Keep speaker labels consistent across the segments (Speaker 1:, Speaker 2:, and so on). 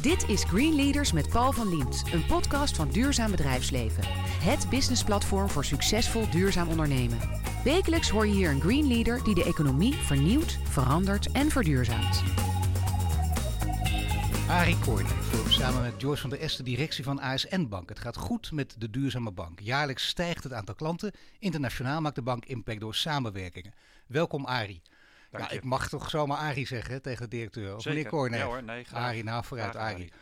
Speaker 1: Dit is Green Leaders met Paul van Liemt, een podcast van Duurzaam Bedrijfsleven. Het businessplatform voor succesvol duurzaam ondernemen. Wekelijks hoor je hier een Green Leader die de economie vernieuwt, verandert en verduurzaamt.
Speaker 2: Arie Koornij samen met Joyce van der Est de directie van ASN Bank. Het gaat goed met de duurzame bank. Jaarlijks stijgt het aantal klanten. Internationaal maakt de bank impact door samenwerkingen. Welkom Arie. Ja, ik mag toch zomaar Arie zeggen tegen de directeur. Of meneer Corné.
Speaker 3: Ja hoor, nee,
Speaker 2: Arie, nou vooruit Arie.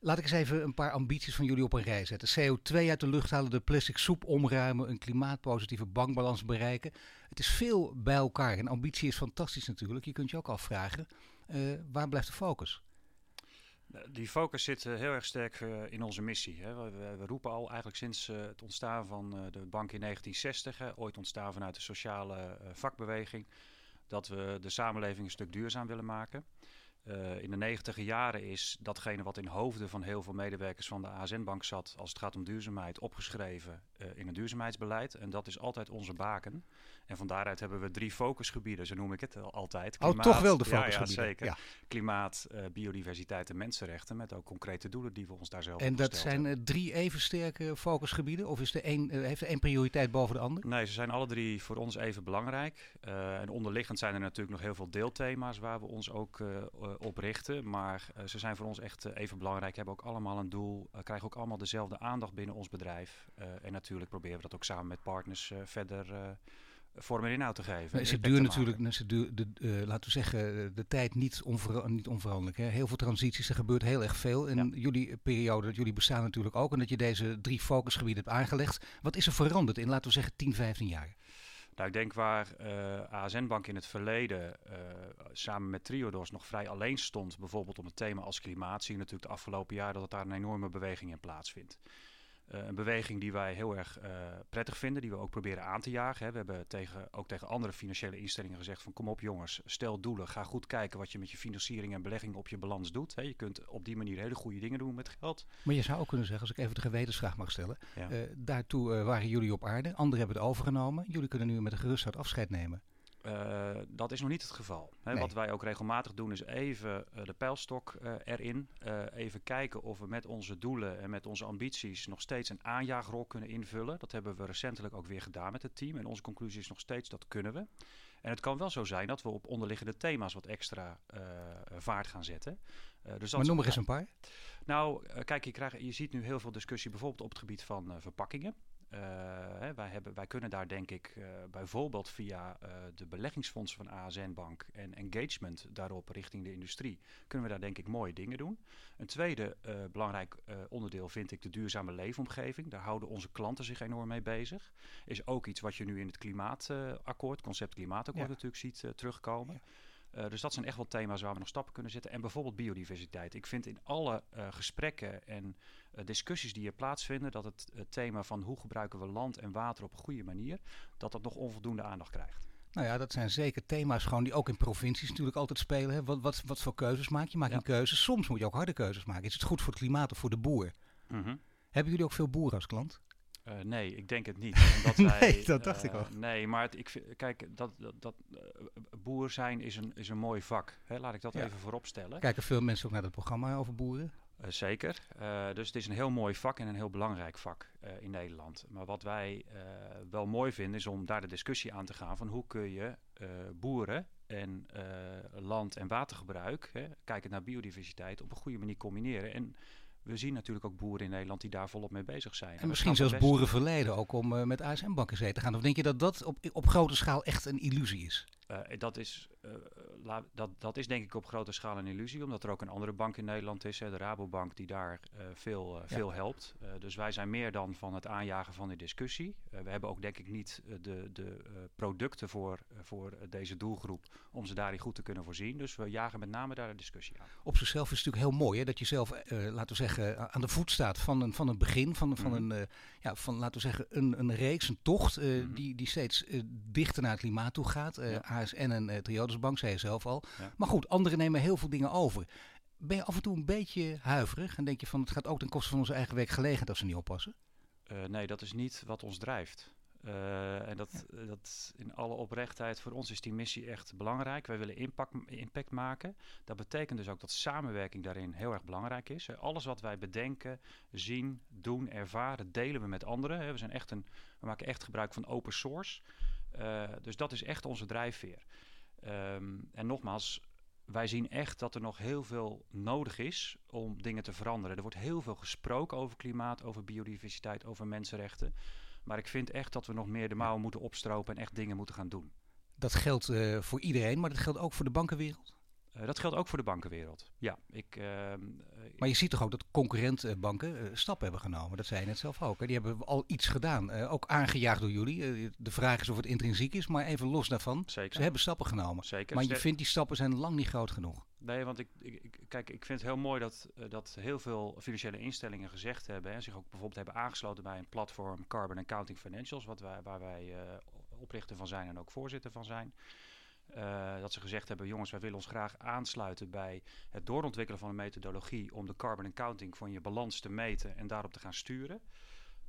Speaker 2: Laat ik eens even een paar ambities van jullie op een rij zetten. CO2 uit de lucht halen, de plastic soep omruimen, een klimaatpositieve bankbalans bereiken. Het is veel bij elkaar en ambitie is fantastisch natuurlijk. Je kunt je ook afvragen, uh, waar blijft de focus?
Speaker 3: Die focus zit uh, heel erg sterk uh, in onze missie. We, roepen al eigenlijk sinds het ontstaan van de bank in 1960, hè, ooit ontstaan vanuit de sociale vakbeweging, dat we de samenleving een stuk duurzaam willen maken. Uh, in de negentiger jaren is datgene wat in hoofden van heel veel medewerkers van de ASN-bank zat, als het gaat om duurzaamheid, opgeschreven uh, in een duurzaamheidsbeleid. En dat is altijd onze baken. En van daaruit hebben we drie focusgebieden, zo noem ik het altijd.
Speaker 2: Klimaat, oh, toch wel de focusgebieden?
Speaker 3: Ja, ja zeker. Ja. Klimaat, uh, biodiversiteit en mensenrechten, met ook concrete doelen die we ons daar zelf
Speaker 2: En dat zijn drie even sterke focusgebieden? Of is er één, heeft er één prioriteit boven de ander?
Speaker 3: Nee, ze zijn alle drie voor ons even belangrijk. en onderliggend zijn er natuurlijk nog heel veel deelthema's waar we ons ook oprichten. Maar uh, ze zijn voor ons echt even belangrijk. Hebben ook allemaal een doel. Krijgen ook allemaal dezelfde aandacht binnen ons bedrijf. en natuurlijk proberen we dat ook samen met partners verder vorm en inhoud te geven.
Speaker 2: Ze duur natuurlijk, ze duur, de, laten we zeggen, de tijd niet, onver, niet onveranderlijk. Hè? Heel veel transities, er gebeurt heel erg veel. In ja. jullie periode, dat jullie bestaan natuurlijk ook. En dat je deze drie focusgebieden hebt aangelegd. Wat is er veranderd in, laten we zeggen, 10, 15 jaar?
Speaker 3: Nou, ik denk waar uh, ASN Bank in het verleden uh, samen met Triodos nog vrij alleen stond, bijvoorbeeld om het thema als klimaat, zie je natuurlijk de afgelopen jaren dat het daar een enorme beweging in plaatsvindt. Uh, een beweging die wij heel erg uh, prettig vinden, die we ook proberen aan te jagen. Hè. We hebben tegen, ook tegen andere financiële instellingen gezegd van kom op jongens, stel doelen. Ga goed kijken wat je met je financiering en belegging op je balans doet. Hè. Je kunt op die manier hele goede dingen doen met geld.
Speaker 2: Maar je zou ook kunnen zeggen, als ik even de gewetensvraag mag stellen. Ja. Uh, daartoe waren jullie op aarde, anderen hebben het overgenomen. Jullie kunnen nu met een gerustheid afscheid nemen.
Speaker 3: Uh, dat is nog niet het geval. Hè. Nee. Wat wij ook regelmatig doen is even uh, de pijlstok uh, erin. even kijken of we met onze doelen en met onze ambities nog steeds een aanjaagrol kunnen invullen. Dat hebben we recentelijk ook weer gedaan met het team. En onze conclusie is nog steeds dat kunnen we. En het kan wel zo zijn dat we op onderliggende thema's wat extra vaart gaan zetten.
Speaker 2: dus maar noem er eens een paar.
Speaker 3: Nou, kijk, je, krijgt, je ziet nu heel veel discussie bijvoorbeeld op het gebied van verpakkingen. Hè, wij, hebben, wij kunnen daar denk ik uh, bijvoorbeeld via uh, de beleggingsfondsen van ASN Bank en engagement daarop richting de industrie, kunnen we daar denk ik mooie dingen doen. Een tweede belangrijk onderdeel vind ik de duurzame leefomgeving. Daar houden onze klanten zich enorm mee bezig. Is ook iets wat je nu in het klimaatakkoord, concept klimaatakkoord ja. natuurlijk ziet terugkomen. Ja. Uh, dus dat zijn echt wel thema's waar we nog stappen kunnen zetten. En bijvoorbeeld biodiversiteit. Ik vind in alle uh, gesprekken en discussies die hier plaatsvinden, dat het thema van hoe gebruiken we land en water op een goede manier, dat dat nog onvoldoende aandacht krijgt.
Speaker 2: Nou ja, dat zijn zeker thema's gewoon die ook in provincies natuurlijk altijd spelen. Hè. Wat, wat, wat voor keuzes maak je? Maak je ja. keuzes? Soms moet je ook harde keuzes maken. Is het goed voor het klimaat of voor de boer? Mm -hmm. Hebben jullie ook veel boeren als klant?
Speaker 3: Uh, nee, ik denk het niet. Omdat wij,
Speaker 2: nee, dat dacht uh, ik al.
Speaker 3: Nee, maar het, ik, kijk, dat, dat, dat uh, boer zijn is een, is een mooi vak. Hè? Laat ik dat ja. even voorop stellen.
Speaker 2: Kijken veel mensen ook naar het programma over boeren?
Speaker 3: Zeker. dus het is een heel mooi vak en een heel belangrijk vak in Nederland. Maar wat wij wel mooi vinden is om daar de discussie aan te gaan van hoe kun je boeren en land- en watergebruik, hè, kijken naar biodiversiteit, op een goede manier combineren. En we zien natuurlijk ook boeren in Nederland die daar volop mee bezig zijn.
Speaker 2: En, misschien zelfs boeren verleiden ook om uh, met ASM-banken zee te gaan. Of denk je dat dat op, op grote schaal echt een illusie is?
Speaker 3: Uh, dat, is, uh, la, dat, dat is denk ik op grote schaal een illusie, omdat er ook een andere bank in Nederland is, hè, de Rabobank, die daar uh, veel, veel ja. helpt. dus wij zijn meer dan van het aanjagen van de discussie. we hebben ook denk ik niet de, de producten voor, voor deze doelgroep om ze daarin goed te kunnen voorzien. Dus we jagen met name daar de discussie aan.
Speaker 2: Op zichzelf is het natuurlijk heel mooi hè, dat je zelf, laten we zeggen, aan de voet staat van een, van een begin, van, van, mm. een, ja, van laten we zeggen, een, een reeks, een tocht, mm. die, die steeds dichter naar het klimaat toe gaat. Ja. ASN en uh, Triodosbank, zei je zelf al. Ja. Maar goed, anderen nemen heel veel dingen over. Ben je af en toe een beetje huiverig en denk je van het gaat ook ten koste van onze eigen werkgelegenheid als ze niet oppassen?
Speaker 3: Uh, nee, dat is niet wat ons drijft. Uh, en dat, dat in alle oprechtheid, voor ons is die missie echt belangrijk. Wij willen impact, impact maken. Dat betekent dus ook dat samenwerking daarin heel erg belangrijk is. Alles wat wij bedenken, zien, doen, ervaren, delen we met anderen. We, zijn echt een, we maken echt gebruik van open source. Uh, dus dat is echt onze drijfveer. Um, en nogmaals, wij zien echt dat er nog heel veel nodig is om dingen te veranderen. Er wordt heel veel gesproken over klimaat, over biodiversiteit, over mensenrechten. Maar ik vind echt dat we nog meer de mouwen moeten opstropen en echt dingen moeten gaan doen.
Speaker 2: Dat geldt uh, voor iedereen, maar dat geldt ook voor de bankenwereld?
Speaker 3: Uh, dat geldt ook voor de bankenwereld. Ja, ik, uh,
Speaker 2: maar je ziet toch ook dat concurrentbanken uh, stappen hebben genomen. Dat zei je net zelf ook. Hè? Die hebben al iets gedaan. ook aangejaagd door jullie. de vraag is of het intrinsiek is, maar even los daarvan.
Speaker 3: Zeker.
Speaker 2: Ze hebben stappen genomen.
Speaker 3: Zeker.
Speaker 2: Maar je vindt die stappen zijn lang niet groot genoeg.
Speaker 3: Nee, want ik, ik, kijk, ik vind het heel mooi dat, dat heel veel financiële instellingen gezegd hebben. En zich ook bijvoorbeeld hebben aangesloten bij een platform Carbon Accounting Financials. Wat wij, waar wij oprichter van zijn en ook voorzitter van zijn. Uh, dat ze gezegd hebben, jongens, wij willen ons graag aansluiten bij het doorontwikkelen van een methodologie om de carbon accounting van je balans te meten en daarop te gaan sturen.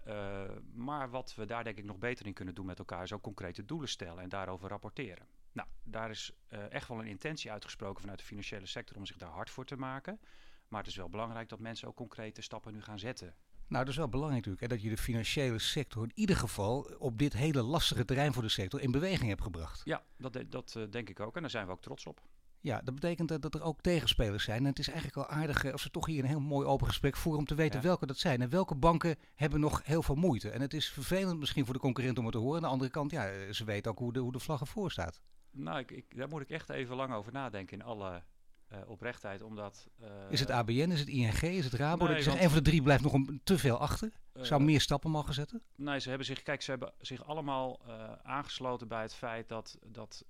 Speaker 3: Uh, maar wat we daar denk ik nog beter in kunnen doen met elkaar is ook concrete doelen stellen en daarover rapporteren. Nou, daar is uh, echt wel een intentie uitgesproken vanuit de financiële sector om zich daar hard voor te maken. Maar het is wel belangrijk dat mensen ook concrete stappen nu gaan zetten.
Speaker 2: Nou, dat is wel belangrijk natuurlijk. Hè, dat je de financiële sector in ieder geval op dit hele lastige terrein voor de sector in beweging hebt gebracht.
Speaker 3: Ja, dat, dat uh, denk ik ook. En daar zijn we ook trots op.
Speaker 2: Ja, dat betekent dat, dat er ook tegenspelers zijn. En het is eigenlijk wel aardig of ze toch hier een heel mooi open gesprek voeren om te weten ja. welke dat zijn. En welke banken hebben nog heel veel moeite. En het is vervelend misschien voor de concurrent om het te horen. Aan de andere kant, ja, ze weten ook hoe de, hoe de vlag ervoor staat.
Speaker 3: Nou, ik, ik, daar moet ik echt even lang over nadenken in alle uh, oprechtheid, omdat... Uh,
Speaker 2: is het ABN, is het ING, is het Rabo? Nee, dat je een van de drie blijft nog een, te veel achter. Uh, Zou meer stappen mogen zetten?
Speaker 3: Nee, ze hebben zich, kijk, ze hebben zich allemaal aangesloten bij het feit dat, dat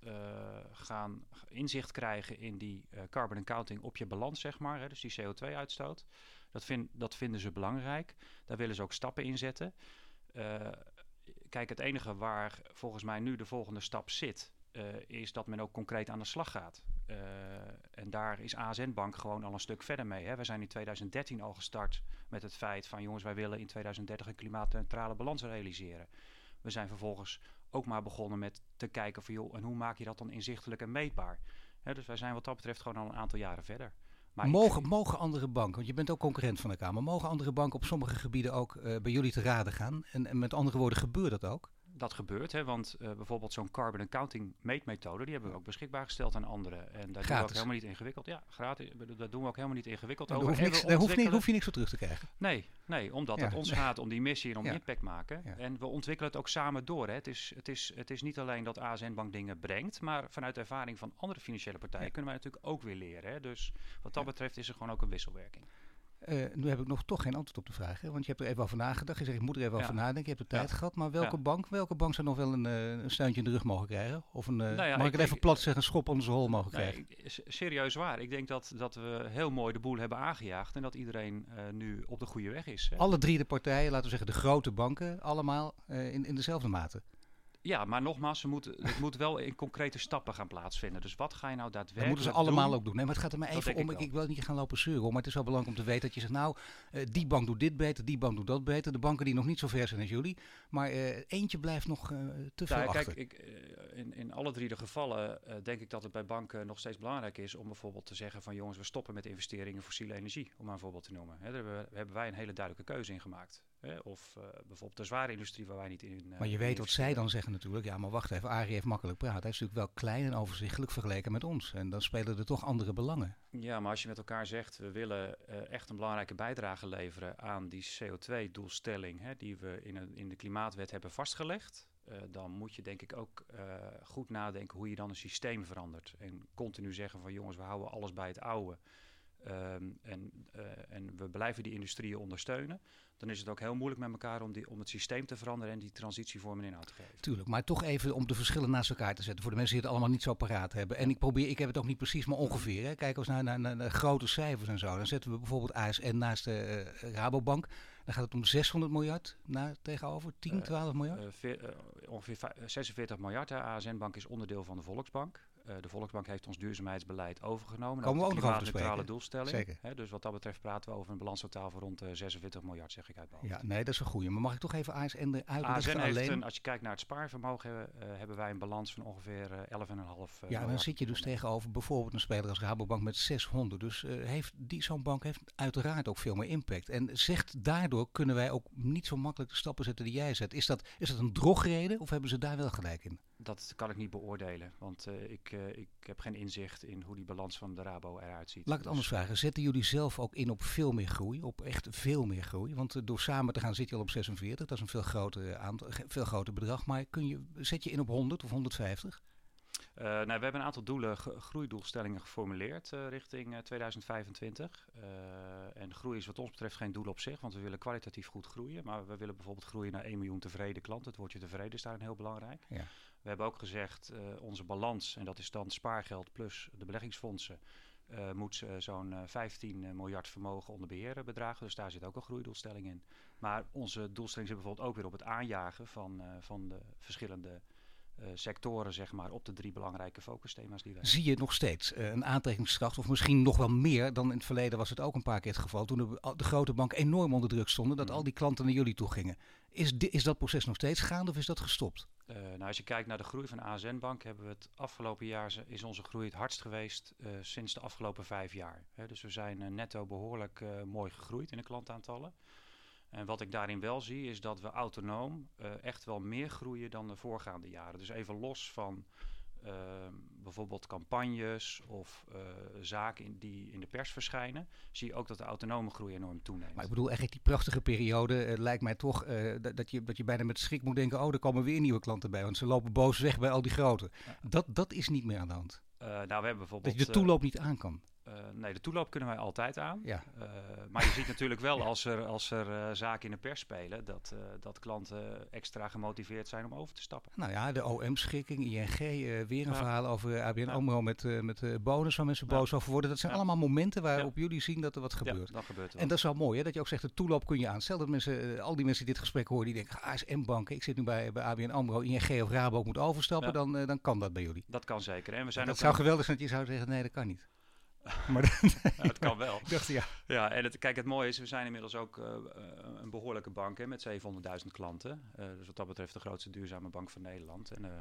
Speaker 3: gaan inzicht krijgen in die carbon accounting op je balans, zeg maar. Hè, dus die CO2-uitstoot. Dat, vind, dat vinden ze belangrijk. Daar willen ze ook stappen in zetten. kijk, het enige waar volgens mij nu de volgende stap zit, uh, is dat men ook concreet aan de slag gaat. Uh, en daar is ASN Bank gewoon al een stuk verder mee. We zijn in 2013 al gestart met het feit van jongens, wij willen in 2030 een klimaatneutrale balans realiseren. We zijn vervolgens ook maar begonnen met te kijken van joh, en hoe maak je dat dan inzichtelijk en meetbaar? Dus wij zijn wat dat betreft gewoon al een aantal jaren verder.
Speaker 2: Mogen, andere banken, want je bent ook concurrent van elkaar, maar mogen andere banken op sommige gebieden ook uh, bij jullie te raden gaan? En, en met andere woorden, gebeurt dat ook?
Speaker 3: Dat gebeurt. Hè, want uh, bijvoorbeeld zo'n carbon accounting meetmethode, die hebben we ook beschikbaar gesteld aan anderen. En daar doen we ook helemaal niet ingewikkeld. Ja, gratis. Dat doen we ook helemaal niet ingewikkeld
Speaker 2: over. Niks, daar niet, hoef je niks voor terug te krijgen.
Speaker 3: Nee, nee omdat ja. het ons gaat om die missie en om ja. impact maken. Ja. En we ontwikkelen het ook samen door. Hè. Het, is, het, is, het is niet alleen dat ASN Bank dingen brengt, maar vanuit de ervaring van andere financiële partijen kunnen wij natuurlijk ook weer leren. Hè. Dus wat dat betreft is er gewoon ook een wisselwerking.
Speaker 2: Uh, nu heb ik nog toch geen antwoord op de vraag. Hè? Want je hebt er even over nagedacht. Je zegt, ik moet er even ja. over nadenken. Je hebt de tijd ja. gehad. Maar welke, ja. bank, welke bank zou nog wel een, uh, een steuntje in de rug mogen krijgen? Of een, uh, nou mag ik, ik het even plat zeggen, een schop onder zijn hol mogen krijgen?
Speaker 3: Ik, serieus waar. Ik denk dat, dat we heel mooi de boel hebben aangejaagd. En dat iedereen nu op de goede weg is. Hè?
Speaker 2: Alle drie de partijen, laten we zeggen de grote banken, allemaal in, in dezelfde mate.
Speaker 3: Ja, maar nogmaals, ze moeten, het moet wel in concrete stappen gaan plaatsvinden. Dus wat ga je nou daadwerkelijk
Speaker 2: Dat moeten ze allemaal ook doen. Nee, maar het gaat er maar even om. Ik, ik, wil niet gaan lopen zeuren, maar het is wel belangrijk om te weten dat je zegt, nou, uh, die bank doet dit beter, die bank doet dat beter. De banken die nog niet zo ver zijn als jullie. Maar uh, eentje blijft nog uh, te veel
Speaker 3: ja,
Speaker 2: achter.
Speaker 3: Kijk, ik, in, in alle drie de gevallen denk ik dat het bij banken nog steeds belangrijk is om bijvoorbeeld te zeggen van jongens, we stoppen met investeringen in fossiele energie, om maar een voorbeeld te noemen. Hè, daar hebben wij een hele duidelijke keuze in gemaakt. Hè? Of bijvoorbeeld de zware industrie waar wij niet in
Speaker 2: Maar je weet wat zij dan zeggen natuurlijk. Ja, maar wacht even, Arie heeft makkelijk praten. Hij is natuurlijk wel klein en overzichtelijk vergeleken met ons. En dan spelen er toch andere belangen.
Speaker 3: Ja, maar als je met elkaar zegt, we willen uh, echt een belangrijke bijdrage leveren aan die CO2-doelstelling die we in, een, in de klimaatwet hebben vastgelegd. Dan moet je denk ik ook goed nadenken hoe je dan een systeem verandert. En continu zeggen van jongens, we houden alles bij het oude. Um, en, en we blijven die industrieën ondersteunen dan is het ook heel moeilijk met elkaar om, die, om het systeem te veranderen en die transitievorm een inhoud te geven.
Speaker 2: Tuurlijk, maar toch even om de verschillen naast elkaar te zetten voor de mensen die het allemaal niet zo paraat hebben. En ik probeer, ik heb het ook niet precies, maar ongeveer. Hè. Kijk eens naar, naar, naar, naar, grote cijfers en zo. Dan zetten we bijvoorbeeld ASN naast de uh, Rabobank. Dan gaat het om 600 miljard naar, tegenover 10, 12 miljard?
Speaker 3: Uh, uh, ongeveer 46 miljard. De ASN-bank is onderdeel van de Volksbank. De Volksbank heeft ons duurzaamheidsbeleid overgenomen.
Speaker 2: Komen we ook nog over te spreken.
Speaker 3: doelstelling.
Speaker 2: Zeker.
Speaker 3: Hè, dus wat dat betreft praten we over een balanstotaal van rond 46 miljard, zeg ik uit mijn
Speaker 2: Ja, nee, dat is een goede. Maar mag ik toch even ASN uitleggen alleen?
Speaker 3: Een, als je kijkt naar het spaarvermogen, hebben wij een balans van ongeveer 11,5
Speaker 2: Ja, dan zit je dus tegenover bijvoorbeeld een speler als Rabobank met 600. Dus heeft die zo'n bank heeft uiteraard ook veel meer impact. En zegt daardoor kunnen wij ook niet zo makkelijk de stappen zetten die jij zet. Is dat, is dat een drogreden of hebben ze daar wel gelijk in?
Speaker 3: Dat kan ik niet beoordelen, want uh, ik, uh, ik heb geen inzicht in hoe die balans van de Rabo eruit ziet.
Speaker 2: Laat ik het anders dus- vragen. Zetten jullie zelf ook in op veel meer groei? Op echt veel meer groei? Want uh, door samen te gaan zit je al op 46. Dat is een veel groter, aantal, veel groter bedrag. Maar kun je, zet je in op 100 of 150?
Speaker 3: Uh, nou, we hebben een aantal doelen, groeidoelstellingen geformuleerd richting uh, 2025. en groei is wat ons betreft geen doel op zich, want we willen kwalitatief goed groeien. Maar we willen bijvoorbeeld groeien naar 1 miljoen tevreden klanten. Het woordje tevreden is daarin heel belangrijk. Ja. We hebben ook gezegd, onze balans, en dat is dan spaargeld plus de beleggingsfondsen, moet zo'n 15 miljard vermogen onder beheer bedragen. Dus daar zit ook een groeidoelstelling in. Maar onze doelstelling zit bijvoorbeeld ook weer op het aanjagen van, van de verschillende uh, sectoren, zeg maar, op de drie belangrijke focusthema's die wij
Speaker 2: Zie je nog steeds uh, een aantrekkingskracht, of misschien nog wel meer dan in het verleden was het ook een paar keer het geval, toen de, de grote banken enorm onder druk stonden, dat mm. al die klanten naar jullie toe gingen. Is, is dat proces nog steeds gaande of is dat gestopt?
Speaker 3: Uh, nou, als je kijkt naar de groei van ASN Bank, hebben we het afgelopen jaar is onze groei het hardst geweest sinds de afgelopen vijf jaar. Dus we zijn netto behoorlijk mooi gegroeid in de klantaantallen. En wat ik daarin wel zie is dat we autonoom uh, echt wel meer groeien dan de voorgaande jaren. Dus even los van uh, bijvoorbeeld campagnes of uh, zaken in, die in de pers verschijnen, zie je ook dat de autonome groei enorm toeneemt.
Speaker 2: Maar ik bedoel eigenlijk die prachtige periode lijkt mij toch dat, je, dat je bijna met schrik moet denken, oh er komen weer nieuwe klanten bij, want ze lopen boos weg bij al die grote. Dat, dat is niet meer aan de hand.
Speaker 3: nou, we hebben bijvoorbeeld...
Speaker 2: Dat je de toeloop niet aan kan.
Speaker 3: Uh, nee, de toeloop kunnen wij altijd aan. Ja. Uh, maar je ziet natuurlijk wel als er, als er uh, zaken in de pers spelen, dat, dat klanten extra gemotiveerd zijn om over te stappen.
Speaker 2: Nou ja, de OM-schikking, ING, weer een verhaal over ABN. AMRO met, met bonus waar mensen boos over worden. Dat zijn allemaal momenten waarop jullie zien dat er wat gebeurt.
Speaker 3: dat gebeurt wel.
Speaker 2: En dat is wel mooi, hè, dat je ook zegt, de toeloop kun je aan. Stel dat mensen, al die mensen die dit gesprek horen, die denken, ASM-banken, ik zit nu bij, bij ABN AMRO, ING of Rabo moet overstappen, dan, dan kan dat bij jullie.
Speaker 3: Dat kan zeker. En we zijn
Speaker 2: dat
Speaker 3: ook
Speaker 2: zou geweldig zijn dat je zou zeggen, nee, dat kan niet.
Speaker 3: Maar dat, ja, het kan wel.
Speaker 2: Ik dacht, ja.
Speaker 3: ja, en het, kijk, het mooie is, we zijn inmiddels ook uh, een behoorlijke bank hè, met 700.000 klanten. Uh, dus wat dat betreft de grootste duurzame bank van Nederland. En uh,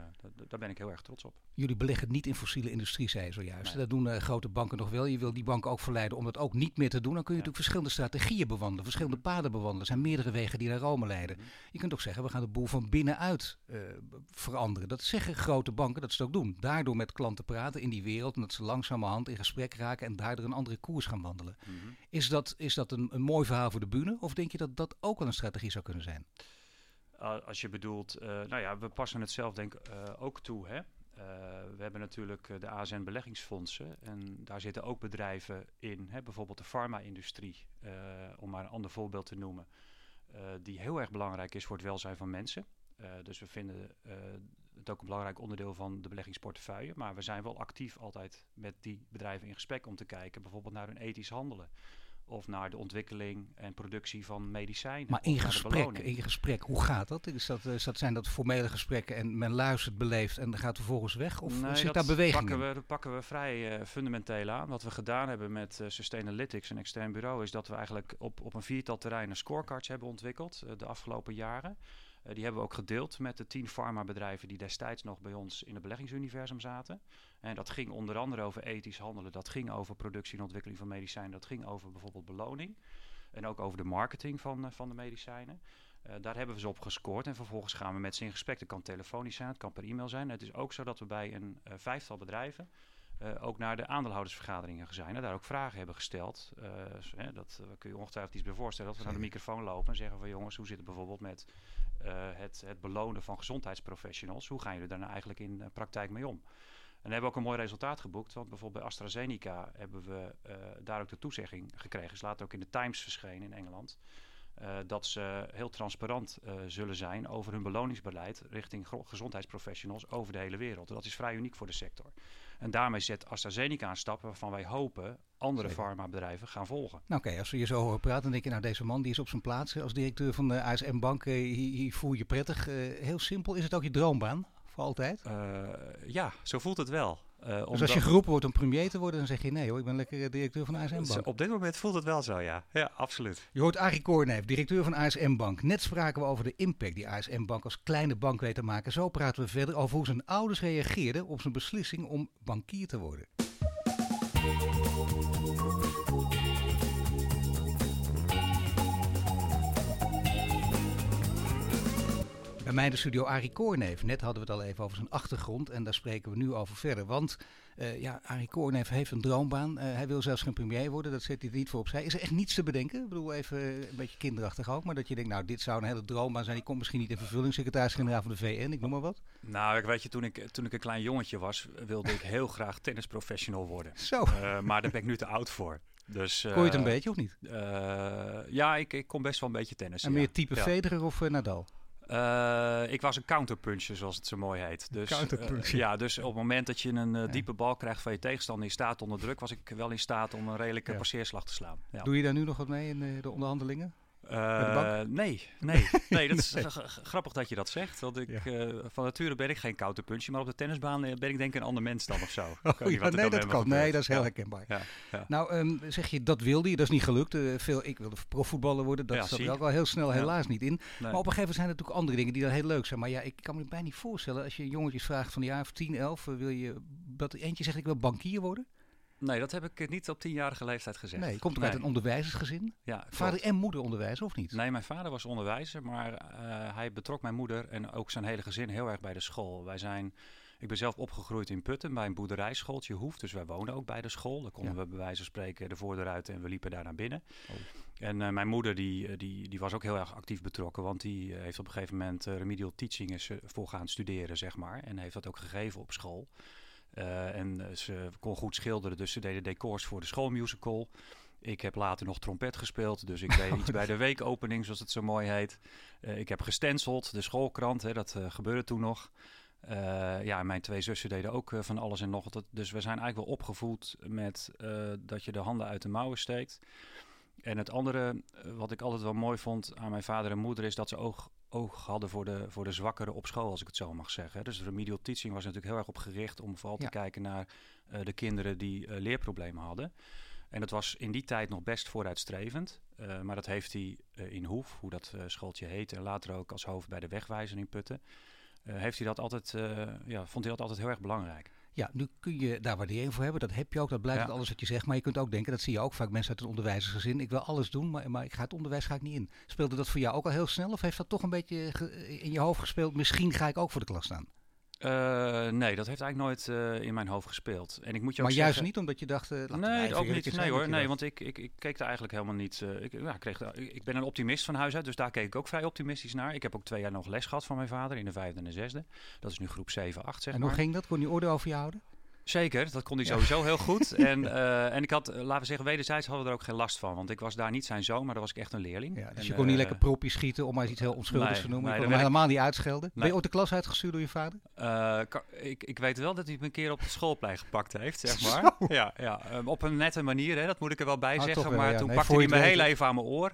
Speaker 3: daar ben ik heel erg trots op.
Speaker 2: Jullie beleggen niet in fossiele industrie, zei je zojuist. Nee. Dat doen grote banken nog wel. Je wil die banken ook verleiden om dat ook niet meer te doen. Dan kun je ja. natuurlijk verschillende strategieën bewandelen, verschillende paden bewandelen. Er zijn meerdere wegen die naar Rome leiden. Mm -hmm. Je kunt ook zeggen, we gaan de boel van binnenuit veranderen. Dat zeggen grote banken, dat ze het ook doen. Daardoor met klanten praten in die wereld en dat ze langzamerhand in gesprek raken en daardoor een andere koers gaan wandelen. Mm -hmm. Is dat, is dat een, een mooi verhaal voor de bühne? Of denk je dat dat ook wel een strategie zou kunnen zijn?
Speaker 3: Als je bedoelt, uh, nou ja, we passen het zelf denk ik uh, ook toe. Hè? we hebben natuurlijk de ASN beleggingsfondsen en daar zitten ook bedrijven in, hè? bijvoorbeeld de farma-industrie, om maar een ander voorbeeld te noemen, die heel erg belangrijk is voor het welzijn van mensen. dus we vinden het ook een belangrijk onderdeel van de beleggingsportefeuille. Maar we zijn wel actief altijd met die bedrijven in gesprek om te kijken, bijvoorbeeld naar hun ethisch handelen. Of naar de ontwikkeling en productie van medicijnen.
Speaker 2: Maar in gesprek, in gesprek, hoe gaat dat? Is dat, is dat? Zijn dat formele gesprekken en men luistert, beleeft en gaat vervolgens weg? Of
Speaker 3: nee,
Speaker 2: zit daar beweging
Speaker 3: pakken we, dat pakken we vrij uh, fundamenteel aan. Wat we gedaan hebben met uh, Sustainalytics, een extern bureau, is dat we eigenlijk op, op een viertal terreinen scorecards hebben ontwikkeld uh, de afgelopen jaren. Uh, die hebben we ook gedeeld met de tien farmabedrijven die destijds nog bij ons in het beleggingsuniversum zaten. En dat ging onder andere over ethisch handelen, dat ging over productie en ontwikkeling van medicijnen, dat ging over bijvoorbeeld beloning. En ook over de marketing van, uh, van de medicijnen. Uh, daar hebben we ze op gescoord en vervolgens gaan we met ze in gesprek. Dat kan telefonisch zijn, het kan per e-mail zijn. Het is ook zo dat we bij een vijftal bedrijven ook naar de aandeelhoudersvergaderingen zijn en daar ook vragen hebben gesteld. Hè, dat uh, kun je ongetwijfeld iets bij voorstellen. Dat we naar de microfoon lopen en zeggen van jongens, hoe zit het bijvoorbeeld met het, het, belonen van gezondheidsprofessionals? Hoe gaan jullie daar nou eigenlijk in praktijk mee om? En hebben we ook een mooi resultaat geboekt. Want bijvoorbeeld bij AstraZeneca hebben we daar ook de toezegging gekregen. Is later ook in de Times verschenen in Engeland. Uh, dat ze heel transparant uh, zullen zijn over hun beloningsbeleid richting gezondheidsprofessionals over de hele wereld. Dat is vrij uniek voor de sector. En daarmee zet AstraZeneca aan stappen waarvan wij hopen andere farmabedrijven gaan volgen.
Speaker 2: Nou oké, okay, als we je zo horen praten, dan denk je nou deze man die is op zijn plaats als directeur van de ASM Bank. Uh, hier, hier voel je prettig. heel simpel, is het ook je droombaan? Voor altijd?
Speaker 3: ja, zo voelt het wel. Uh,
Speaker 2: dus als je geroepen wordt om premier te worden, dan zeg je nee hoor, ik ben lekker directeur van ASM Bank.
Speaker 3: Op dit moment voelt het wel zo, ja. Ja, absoluut.
Speaker 2: Je hoort Arie Koorneef, directeur van ASM Bank. Net spraken we over de impact die ASM Bank als kleine bank weet te maken. Zo praten we verder over hoe zijn ouders reageerden op zijn beslissing om bankier te worden. Bij mij de studio Arie Koorneef. Net hadden we het al even over zijn achtergrond en daar spreken we nu over verder. Want uh, ja, Arie Koorneef heeft een droombaan. Uh, hij wil zelfs geen premier worden, dat zet hij er niet voor opzij. Is er echt niets te bedenken? Ik bedoel, even een beetje kinderachtig ook. Maar dat je denkt, nou, dit zou een hele droombaan zijn. Die komt misschien niet in vervulling, secretaris-generaal van de VN, ik noem maar wat.
Speaker 3: Nou, ik weet je, toen ik, toen ik een klein jongetje was, wilde ik heel graag tennisprofessional worden.
Speaker 2: Zo.
Speaker 3: Uh, maar daar ben ik nu te oud voor. Dus,
Speaker 2: kon je het een beetje of niet?
Speaker 3: ja, ik, ik kon best wel een beetje tennis.
Speaker 2: En meer type ja. Federer of Nadal?
Speaker 3: Uh, ik was een counterpuncher, zoals het zo mooi heet. Dus, uh, ja, dus op het moment dat je een uh, diepe bal krijgt van je tegenstander in staat onder druk, was ik wel in staat om een redelijke ja. passeerslag te slaan. Ja.
Speaker 2: Doe je daar nu nog wat mee in de onderhandelingen?
Speaker 3: Uh, nee, nee, nee, dat is grappig dat je dat zegt. Want ik, ja. uh, van nature ben ik geen counterpuncher, maar op de tennisbaan ben ik denk ik een ander mens dan of zo.
Speaker 2: Oh, ja, nee, dat kan. Nee, dat is heel ja. herkenbaar. Nou, um, zeg je, dat wilde je, dat is niet gelukt. Uh, veel, ik wilde profvoetballer worden, dat zat er ook al heel snel helaas niet in. Nee. Maar op een gegeven moment zijn er natuurlijk andere dingen die dan heel leuk zijn. Maar ja, ik kan me bijna niet voorstellen, als je jongetjes vraagt van een jaar of 10, 11, wil je, dat eentje zegt ik wil bankier worden?
Speaker 3: Nee, dat heb ik niet op tienjarige leeftijd gezegd.
Speaker 2: Nee, komt ook nee. uit een onderwijzersgezin?
Speaker 3: Ja,
Speaker 2: vader en moeder onderwijzer of niet?
Speaker 3: Nee, mijn vader was onderwijzer, maar uh, hij betrok mijn moeder en ook zijn hele gezin heel erg bij de school. Wij zijn, ik ben zelf opgegroeid in Putten bij een boerderijschooltje Hoef, dus wij woonden ook bij de school. Daar konden ja. we bij wijze van spreken de voordeur uit en we liepen daar naar binnen. Oh. En uh, mijn moeder die, die, die was ook heel erg actief betrokken, want die heeft op een gegeven moment remedial teaching is voor gaan studeren, zeg maar. En heeft dat ook gegeven op school. Uh, en ze kon goed schilderen, dus ze deden decors voor de schoolmusical. Ik heb later nog trompet gespeeld, dus ik deed iets bij de weekopening, zoals het zo mooi heet. Uh, ik heb gestenseld, de schoolkrant, hè, dat uh, gebeurde toen nog. ja, mijn twee zussen deden ook van alles en nog wat. Dus we zijn eigenlijk wel opgevoed met dat je de handen uit de mouwen steekt. En het andere, wat ik altijd wel mooi vond aan mijn vader en moeder, is dat ze ook oog hadden voor de, voor de zwakkeren op school, als ik het zo mag zeggen. Dus remedial teaching was natuurlijk heel erg op gericht om vooral te kijken naar uh, de kinderen die uh, leerproblemen hadden. En dat was in die tijd nog best vooruitstrevend. Uh, maar dat heeft hij in Hoef, hoe dat schooltje heet, en later ook als hoofd bij de wegwijzer in Putten, heeft hij dat altijd, ja, vond hij dat altijd heel erg belangrijk.
Speaker 2: Ja, nu kun je daar waardering voor hebben. Dat heb je ook, dat blijkt ja. alles wat je zegt. Maar je kunt ook denken, dat zie je ook vaak mensen uit een onderwijzersgezin. Ik wil alles doen, maar, maar ik ga het onderwijs ga ik niet in. Speelde dat voor jou ook al heel snel? Of heeft dat toch een beetje in je hoofd gespeeld? Misschien ga ik ook voor de klas staan.
Speaker 3: Uh, nee, dat heeft eigenlijk nooit uh, in mijn hoofd gespeeld. En ik moet je
Speaker 2: maar
Speaker 3: ook
Speaker 2: juist
Speaker 3: zeggen,
Speaker 2: niet omdat je dacht. Uh,
Speaker 3: nee, ook niet. Nee hoor, nee, want ik, ik, ik keek er eigenlijk helemaal niet. ik, ja, ik, kreeg, ik ben een optimist van huis uit, dus daar keek ik ook vrij optimistisch naar. Ik heb ook twee jaar nog les gehad van mijn vader in de vijfde en de zesde. Dat is nu groep 7, 8 zeg
Speaker 2: en
Speaker 3: maar.
Speaker 2: hoe ging dat? Kon je orde over je houden?
Speaker 3: Zeker, dat kon hij sowieso heel goed. En, uh, en ik had, laten we zeggen, wederzijds hadden we er ook geen last van. Want ik was daar niet zijn zoon, maar daar was ik echt een leerling.
Speaker 2: Ja, dus
Speaker 3: en,
Speaker 2: je kon uh, niet lekker propjes schieten, om maar iets heel onschuldigs
Speaker 3: nee,
Speaker 2: te noemen.
Speaker 3: Nee,
Speaker 2: je kon hem helemaal niet uitschelden.
Speaker 3: Nee.
Speaker 2: Ben je ooit de klas uitgestuurd door je vader?
Speaker 3: Uh, ik, ik weet wel dat hij me een keer op het schoolplein gepakt heeft, zeg maar. ja, ja um, op een nette manier, hè, dat moet ik er wel bij
Speaker 2: Ah,
Speaker 3: zeggen. maar
Speaker 2: ja.
Speaker 3: toen pakte hij me heel even aan mijn oor.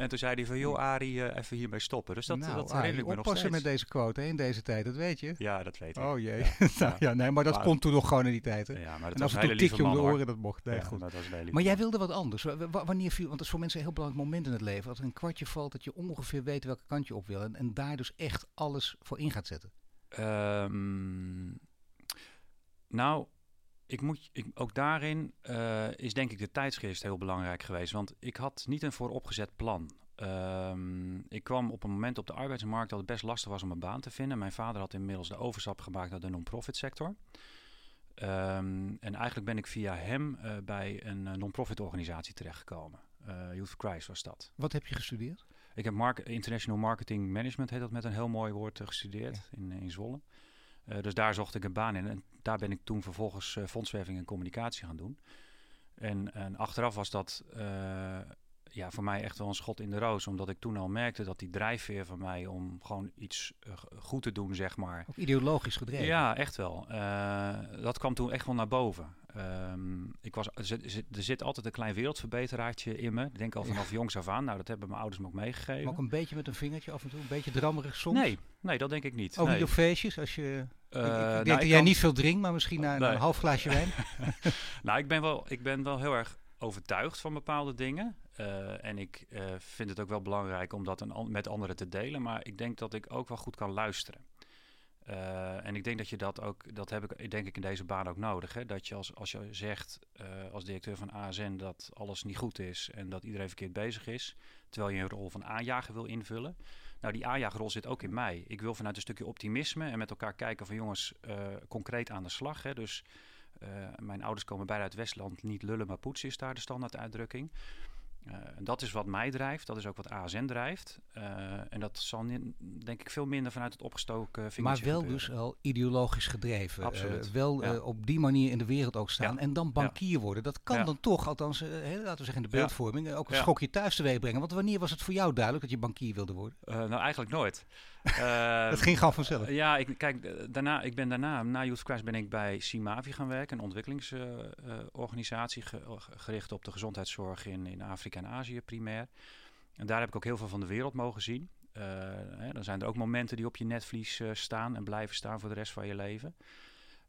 Speaker 3: En toen zei hij van, joh Arie, eh, even hiermee stoppen. Dus dat,
Speaker 2: nou,
Speaker 3: dat
Speaker 2: Arie,
Speaker 3: herinner ik me nog steeds.
Speaker 2: met deze quote hè, in deze tijd, dat weet je.
Speaker 3: Ja, dat weet ik.
Speaker 2: Oh jee.
Speaker 3: Ja.
Speaker 2: nou, ja, nee, maar dat
Speaker 3: Maar-
Speaker 2: kon toen nog gewoon in die tijd. Hè?
Speaker 3: Ja, maar dat
Speaker 2: en
Speaker 3: was een
Speaker 2: toe
Speaker 3: hele
Speaker 2: tik
Speaker 3: lieve
Speaker 2: je om de
Speaker 3: hoor.
Speaker 2: oren, dat mocht. Nee,
Speaker 3: Ja,
Speaker 2: goed.
Speaker 3: dat was
Speaker 2: Maar jij wilde wat anders. Wa- wa- wanneer viel, want dat is voor mensen een heel belangrijk moment in het leven. Als er een kwartje valt, dat je ongeveer weet welke kant je op wil. En, en daar dus echt alles voor in gaat zetten.
Speaker 3: Ehm, nou, ik moet, ik, ook daarin eh, is denk ik de tijdsgeest heel belangrijk geweest. Want ik had niet een vooropgezet plan. Ehm, ik kwam op een moment op de arbeidsmarkt dat het best lastig was om een baan te vinden. Mijn vader had inmiddels de overstap gemaakt naar de non-profit sector. Ehm, en eigenlijk ben ik via hem eh, bij een eh, non-profit organisatie terechtgekomen. Youth for Christ was dat.
Speaker 2: Wat heb je gestudeerd?
Speaker 3: Ik heb mark- International Marketing Management, heet dat met een heel mooi woord, gestudeerd in, in Zwolle. Eh, dus daar zocht ik een baan in. En daar ben ik toen vervolgens eh, fondswerving en communicatie gaan doen. En, en achteraf was dat eh, ja, voor mij echt wel een schot in de roos. Omdat ik toen al merkte dat die drijfveer van mij om gewoon iets eh, goed te doen, zeg maar.
Speaker 2: Ook ideologisch gedreven.
Speaker 3: Ja, echt wel. Eh, dat kwam toen echt wel naar boven. Ehm, ik was, er, zit, er altijd een klein wereldverbeteraartje in me. Ik denk al vanaf jongs af aan. Nou, dat hebben mijn ouders me ook meegegeven.
Speaker 2: Maar ook een beetje met een vingertje af en toe. Een beetje drammerig soms.
Speaker 3: Nee, nee, dat denk ik niet.
Speaker 2: Ook
Speaker 3: nee.
Speaker 2: niet op feestjes. Als je ik, denk nou, dat jij niet veel drinkt, maar misschien na, een half glaasje wijn.
Speaker 3: nou, ik ben, wel, ik ben wel heel erg overtuigd van bepaalde dingen. en ik vind het ook wel belangrijk om dat met anderen te delen. Maar ik denk dat ik ook wel goed kan luisteren. Uh, en ik denk dat je dat ook, dat heb ik denk ik in deze baan ook nodig. Hè? Dat je als, als je zegt als directeur van ASN dat alles niet goed is en dat iedereen verkeerd bezig is, terwijl je een rol van aanjager wil invullen. Nou, die aanjagerrol zit ook in mij. Ik wil vanuit een stukje optimisme en met elkaar kijken van jongens, concreet aan de slag. Hè? Dus mijn ouders komen beide uit Westland, niet lullen maar poetsen is daar de standaard uitdrukking. Uh, en dat is wat mij drijft, dat is ook wat ASN drijft. Uh, en dat zal denk ik veel minder vanuit het opgestoken vingertje
Speaker 2: Maar wel
Speaker 3: gebeuren.
Speaker 2: dus al ideologisch gedreven.
Speaker 3: Absoluut.
Speaker 2: Uh, wel
Speaker 3: ja.
Speaker 2: op die manier in de wereld ook staan.
Speaker 3: Ja.
Speaker 2: En dan bankier worden. Dat kan dan toch, althans laten we zeggen in de beeldvorming, ook een schokje thuis teweeg brengen. Want wanneer was het voor jou duidelijk dat je bankier wilde worden?
Speaker 3: nou, eigenlijk nooit.
Speaker 2: Dat ging gewoon vanzelf.
Speaker 3: ja, ik, kijk, daarna, ik ben daarna, na Youth Crisis ben ik bij Simavi gaan werken. Een ontwikkelingsorganisatie ge gericht op de gezondheidszorg in, in Afrika en Azië primair. En daar heb ik ook heel veel van de wereld mogen zien. Uh, hè, dan zijn er ook momenten die op je netvlies uh, staan en blijven staan voor de rest van je leven.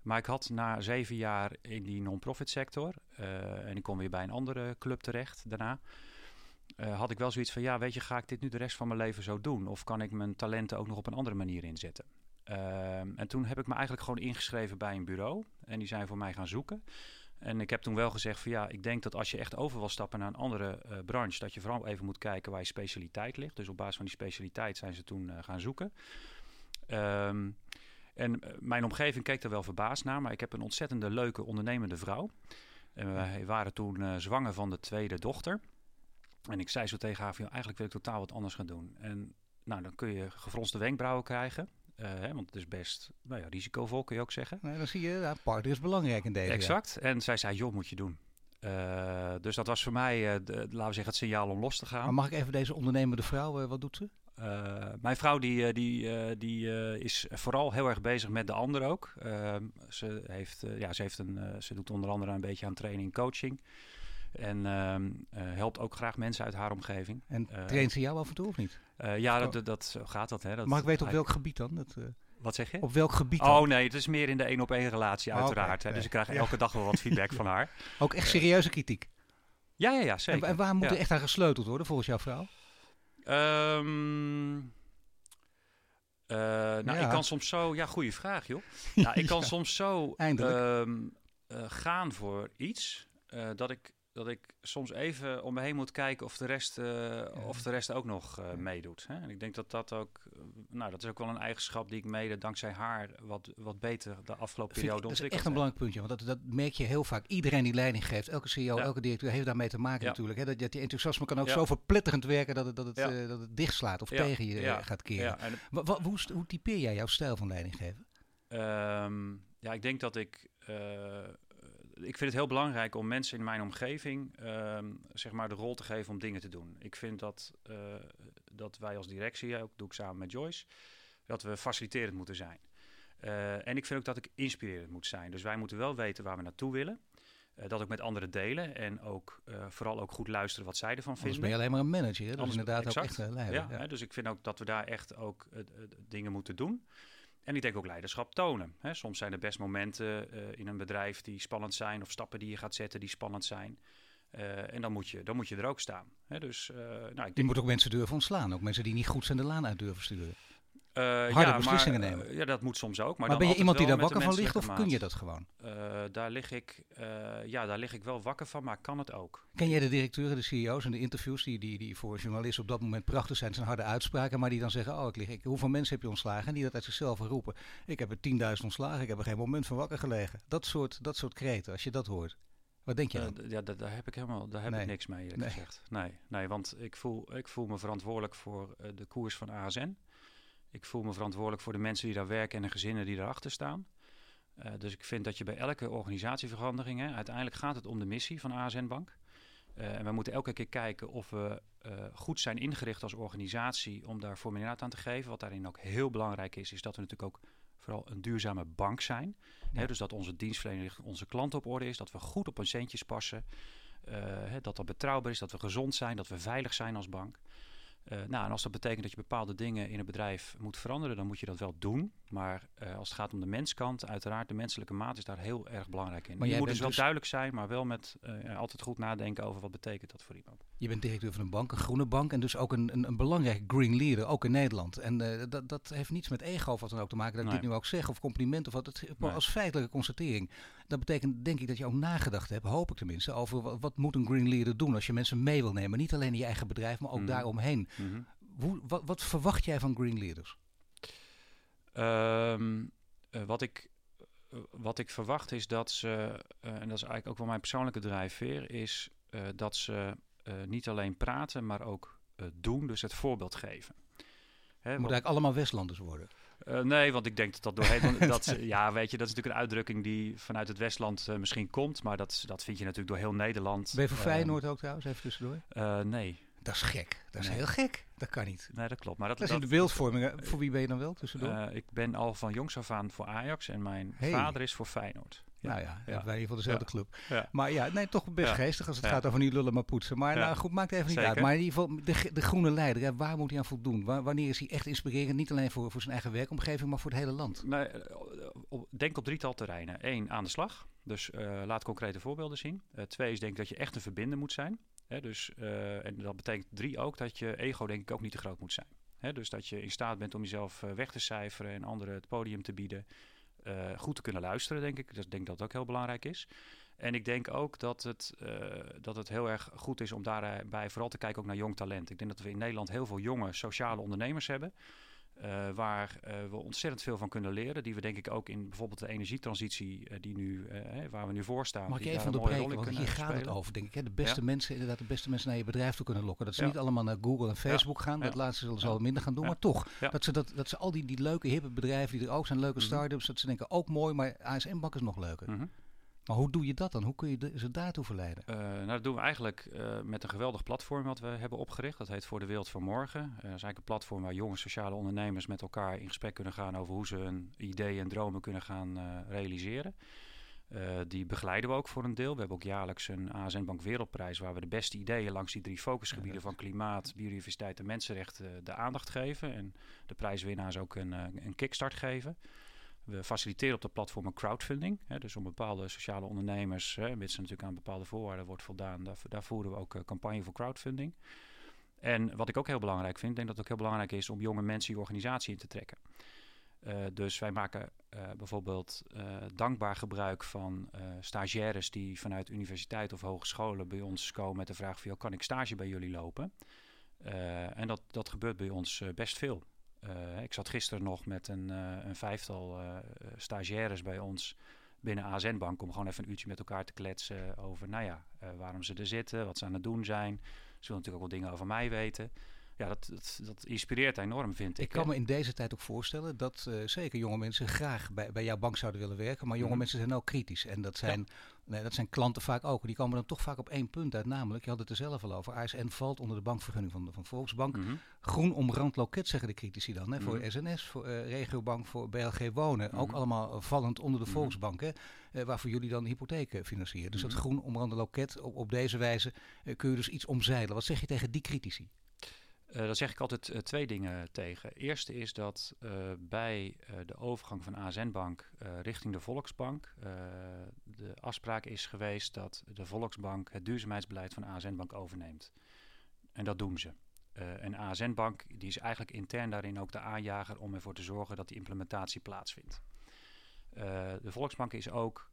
Speaker 3: Maar ik had na zeven jaar in die non-profit sector, uh, en ik kom weer bij een andere club terecht daarna, had ik wel zoiets van, ja weet je, ga ik dit nu de rest van mijn leven zo doen? Of kan ik mijn talenten ook nog op een andere manier inzetten? Ehm, en toen heb ik me eigenlijk gewoon ingeschreven bij een bureau en die zijn voor mij gaan zoeken. En ik heb toen wel gezegd van ja, ik denk dat als je echt over wil stappen naar een andere uh, branche, dat je vooral even moet kijken waar je specialiteit ligt. Dus op basis van die specialiteit zijn ze toen uh, gaan zoeken. Um, en mijn omgeving keek er wel verbaasd naar, maar ik heb een ontzettende leuke ondernemende vrouw. En wij waren toen zwanger van de tweede dochter. En ik zei zo tegen haar van eigenlijk wil ik totaal wat anders gaan doen. En nou, dan kun je gefronste wenkbrauwen krijgen. Uh, hè, want het is best nou ja, risicovol, kun je ook zeggen.
Speaker 2: Nee, dan zie je, ja, partner is belangrijk in deze.
Speaker 3: Exact. Ja. En zij zei, joh, moet je doen. Uh, dus dat was voor mij, uh, de, laten we zeggen, het signaal om los te gaan.
Speaker 2: Maar mag ik even deze ondernemende vrouw, wat doet ze?
Speaker 3: mijn vrouw die, die, die is vooral heel erg bezig met de ander ook. ze, heeft, ja, ze, heeft een, ze doet onder andere een beetje aan training coaching. En helpt ook graag mensen uit haar omgeving.
Speaker 2: En traint ze jou af en toe of niet?
Speaker 3: Uh, ja, dat, dat, dat, zo gaat dat. Hè. dat
Speaker 2: Mag ik weten op welk gebied dan? Dat,
Speaker 3: wat zeg je?
Speaker 2: Op welk gebied
Speaker 3: dan? Oh nee, het is meer in de één op één relatie uiteraard. Oh, okay, hè. Dus ik krijg ja. elke dag wel wat feedback van haar.
Speaker 2: Ook echt serieuze kritiek?
Speaker 3: Ja, ja, ja zeker.
Speaker 2: En, en waar moet ja. er echt aan gesleuteld worden volgens jouw vrouw?
Speaker 3: Um, uh, nou, ik kan soms zo... Ja, goede vraag joh. nou, ik kan soms zo um, gaan voor iets dat ik dat ik soms even om me heen moet kijken of de rest, uh, ja. of de rest ook nog uh, meedoet. Hè? En ik denk dat dat ook, nou dat is ook wel een eigenschap die ik mede dankzij haar wat, wat beter de afgelopen periode ontwikkeld
Speaker 2: Dat is echt een belangrijk puntje, want dat, dat merk je heel vaak. Iedereen die leiding geeft, elke CEO, ja. elke directeur heeft daarmee te maken ja. natuurlijk. Hè? Dat, dat die enthousiasme kan ook zo verpletterend werken dat het, dat het, uh, dat het dichtslaat of tegen je gaat keren. En, wa, hoe, hoe typeer jij jouw stijl van leiding geven?
Speaker 3: Um, ja, ik denk dat ik ik vind het heel belangrijk om mensen in mijn omgeving um, zeg maar de rol te geven om dingen te doen. Ik vind dat, uh, dat wij als directie, ook doe ik samen met Joyce, dat we faciliterend moeten zijn. Uh, en ik vind ook dat ik inspirerend moet zijn. Dus wij moeten wel weten waar we naartoe willen. Dat ook met anderen delen en ook vooral ook goed luisteren wat zij ervan vinden.
Speaker 2: Anders ben je alleen maar een manager. Hè? Dat is inderdaad
Speaker 3: exact.
Speaker 2: ook echt een leider.
Speaker 3: Ja, ja. Hè, dus ik vind ook dat we daar echt ook dingen moeten doen. En ik denk ook leiderschap tonen. Hè. Soms zijn er best momenten uh, in een bedrijf die spannend zijn, of stappen die je gaat zetten die spannend zijn. Uh, en dan moet, je, dan moet je er ook staan. Hè. Dus, uh, nou, ik denk
Speaker 2: je moet ook mensen durven ontslaan. Ook mensen die niet goed zijn de laan uit durven sturen.
Speaker 3: Uh,
Speaker 2: Harde
Speaker 3: ja,
Speaker 2: beslissingen
Speaker 3: maar,
Speaker 2: nemen.
Speaker 3: ja, dat moet soms ook. Maar,
Speaker 2: maar ben je iemand die daar wakker van ligt
Speaker 3: maat.
Speaker 2: of kun je dat gewoon?
Speaker 3: Uh, daar, lig ik, uh, ja, daar lig ik wel wakker van, maar kan het ook.
Speaker 2: Ken jij de directeuren, de CEO's en de interviews die, die, die voor journalisten op dat moment prachtig zijn, zijn harde uitspraken, maar die dan zeggen, oh ik lig, ik, hoeveel mensen heb je ontslagen? En die dat uit zichzelf roepen. Ik heb er 10.000 ontslagen, ik heb er geen moment van wakker gelegen. Dat soort, dat soort kreten, als je dat hoort. Wat denk je dan?
Speaker 3: Uh, ja, daar, daar, heb ik helemaal daar heb
Speaker 2: nee.
Speaker 3: ik niks mee
Speaker 2: nee.
Speaker 3: gezegd. Nee, nee, want ik voel, ik voel me verantwoordelijk voor uh, de koers van ASN. Ik voel me verantwoordelijk voor de mensen die daar werken en de gezinnen die daarachter staan. Uh, dus ik vind dat je bij elke organisatieverandering, hè, uiteindelijk gaat het om de missie van ASN Bank. Uh, en we moeten elke keer kijken of we uh, goed zijn ingericht als organisatie om daar formulieraad aan te geven. Wat daarin ook heel belangrijk is, is dat we natuurlijk ook vooral een duurzame bank zijn. Ja. Hè, dus dat onze dienstverlening onze klant op orde is, dat we goed op hun centjes passen. Uh, hè, dat dat betrouwbaar is, dat we gezond zijn, dat we veilig zijn als bank. Uh, nou, en als dat betekent dat je bepaalde dingen in een bedrijf moet veranderen, dan moet je dat wel doen. Maar uh, als het gaat om de menskant, uiteraard, de menselijke maat is daar heel erg belangrijk in. Maar je moet dus wel dus duidelijk zijn, maar wel met uh, altijd goed nadenken over wat betekent dat voor iemand.
Speaker 2: Je bent directeur van een bank, een groene bank, en dus ook een, een, een belangrijke green leader, ook in Nederland. En dat, dat heeft niets met ego of wat dan ook te maken, dat ik dit nu ook zeg, of compliment of wat. Het, nee. als feitelijke constatering. Dat betekent denk ik dat je ook nagedacht hebt, hoop ik tenminste, over wat, wat moet een green leader doen als je mensen mee wil nemen. Niet alleen in je eigen bedrijf, maar ook mm daaromheen. Mm hoe, wat, wat, verwacht jij van green leaders?
Speaker 3: Um, uh, wat, ik, uh, wat ik verwacht is dat ze, uh, en dat is eigenlijk ook wel mijn persoonlijke drijfveer, is dat ze niet alleen praten, maar ook doen, dus het voorbeeld geven.
Speaker 2: Hè, moet eigenlijk allemaal Westlanders worden.
Speaker 3: Uh, nee, want ik denk dat dat doorheen. dat, ja, weet je, dat is natuurlijk een uitdrukking die vanuit het Westland uh, misschien komt. Maar dat, dat vind je natuurlijk door heel Nederland.
Speaker 2: Ben je voor uh, Feyenoord ook trouwens, even tussendoor?
Speaker 3: nee.
Speaker 2: Dat is gek. Dat is nee. heel gek. Dat kan niet.
Speaker 3: Nee, dat klopt. Maar dat,
Speaker 2: dat is in de beeldvorming. Voor wie ben je dan wel tussendoor?
Speaker 3: Ik ben al van jongs af aan voor Ajax en mijn hey. vader is voor Feyenoord.
Speaker 2: Ja. Nou ja, wij voor dezelfde ja. club. Ja. Maar ja, nee, toch best geestig als het gaat over niet lullen maar poetsen. Maar nou goed, maakt even niet Zeker. uit. Maar in ieder geval, de, de groene leider, hè, waar moet hij aan voldoen? Waar, wanneer is hij echt inspirerend? Niet alleen voor, voor zijn eigen werkomgeving, maar voor het hele land.
Speaker 3: Nee, denk op drietal terreinen. Eén, aan de slag. Dus uh, laat concrete voorbeelden zien. Uh, twee is denk ik dat je echt een verbinder moet zijn. Hè, dus, uh, en dat betekent drie ook dat je ego denk ik ook niet te groot moet zijn. Hè, dus dat je in staat bent om jezelf weg te cijferen en anderen het podium te bieden. Uh, goed te kunnen luisteren, denk ik. Dus ik denk dat dat ook heel belangrijk is. En ik denk ook dat het, dat het heel erg goed is om daarbij vooral te kijken ook naar jong talent. Ik denk dat we in Nederland heel veel jonge sociale ondernemers hebben. Uh, waar uh, we ontzettend veel van kunnen leren. Die we denk ik ook in bijvoorbeeld de energietransitie uh, die nu, waar we nu voor staan.
Speaker 2: Mag ik even onderbreken, want hier gaat het over denk ik. Hè? De beste ja? mensen, inderdaad de beste mensen naar je bedrijf toe kunnen lokken. Dat ze ja. niet allemaal naar Google en Facebook ja. gaan. Dat laatste zullen ze al minder gaan doen. Maar toch, dat, ze dat, dat ze al die, die leuke hippe bedrijven die er ook zijn, leuke mm -hmm. start-ups, dat ze denken ook mooi, maar ASM-bak is nog leuker. Mm -hmm. Maar hoe doe je dat dan? Hoe kun je de, ze daartoe verleiden?
Speaker 3: Uh, nou, dat doen we eigenlijk uh, met een geweldig platform wat we hebben opgericht. Dat heet Voor de Wereld van Morgen. Uh, dat is eigenlijk een platform waar jonge sociale ondernemers met elkaar in gesprek kunnen gaan over hoe ze hun ideeën en dromen kunnen gaan realiseren. die begeleiden we ook voor een deel. We hebben ook jaarlijks een ASN Bank Wereldprijs waar we de beste ideeën langs die drie focusgebieden ja, van klimaat, biodiversiteit en mensenrechten de aandacht geven. En de prijswinnaars ook een, een kickstart geven. We faciliteren op dat platform een crowdfunding. Hè, dus om bepaalde sociale ondernemers, hè, mits natuurlijk aan bepaalde voorwaarden wordt voldaan, daar, daar voeren we ook uh, campagne voor crowdfunding. En wat ik ook heel belangrijk vind, ik denk dat het ook heel belangrijk is om jonge mensen die organisatie in te trekken. Uh, dus wij maken uh, bijvoorbeeld dankbaar gebruik van stagiaires die vanuit universiteit of hogescholen bij ons komen met de vraag van, kan ik stage bij jullie lopen? en dat, dat gebeurt bij ons best veel. Uh, ik zat gisteren nog met een, uh, een vijftal uh, stagiaires bij ons binnen ASN Bank om gewoon even een uurtje met elkaar te kletsen over, nou ja, waarom ze er zitten, wat ze aan het doen zijn. Ze willen natuurlijk ook wel dingen over mij weten ja, dat, dat, dat, inspireert enorm, vind ik.
Speaker 2: Ik kan me in deze tijd ook voorstellen dat uh, zeker jonge mensen graag bij, bij jouw bank zouden willen werken. Maar jonge mm -hmm. mensen zijn ook kritisch. En dat zijn, ja. nee, dat zijn klanten vaak ook. Die komen dan toch vaak op één punt uit. Namelijk, je had het er zelf al over. ASN valt onder de bankvergunning van, van Volksbank. Mm -hmm. Groen omrand loket, zeggen de critici dan. Hè, mm -hmm. Voor SNS, voor uh, Regiobank, voor BLG Wonen. Ook allemaal vallend onder de Volksbank. Hè, uh, waarvoor jullie dan hypotheken financieren. Dus dat groen omrande loket, op, op deze wijze kun je dus iets omzeilen. Wat zeg je tegen die critici?
Speaker 3: Uh, daar zeg ik altijd uh, twee dingen tegen. Eerste is dat uh, bij de overgang van ASN Bank richting de Volksbank de afspraak is geweest dat de Volksbank het duurzaamheidsbeleid van ASN Bank overneemt. En dat doen ze. en ASN Bank die is eigenlijk intern daarin ook de aanjager om ervoor te zorgen dat die implementatie plaatsvindt. de Volksbank is ook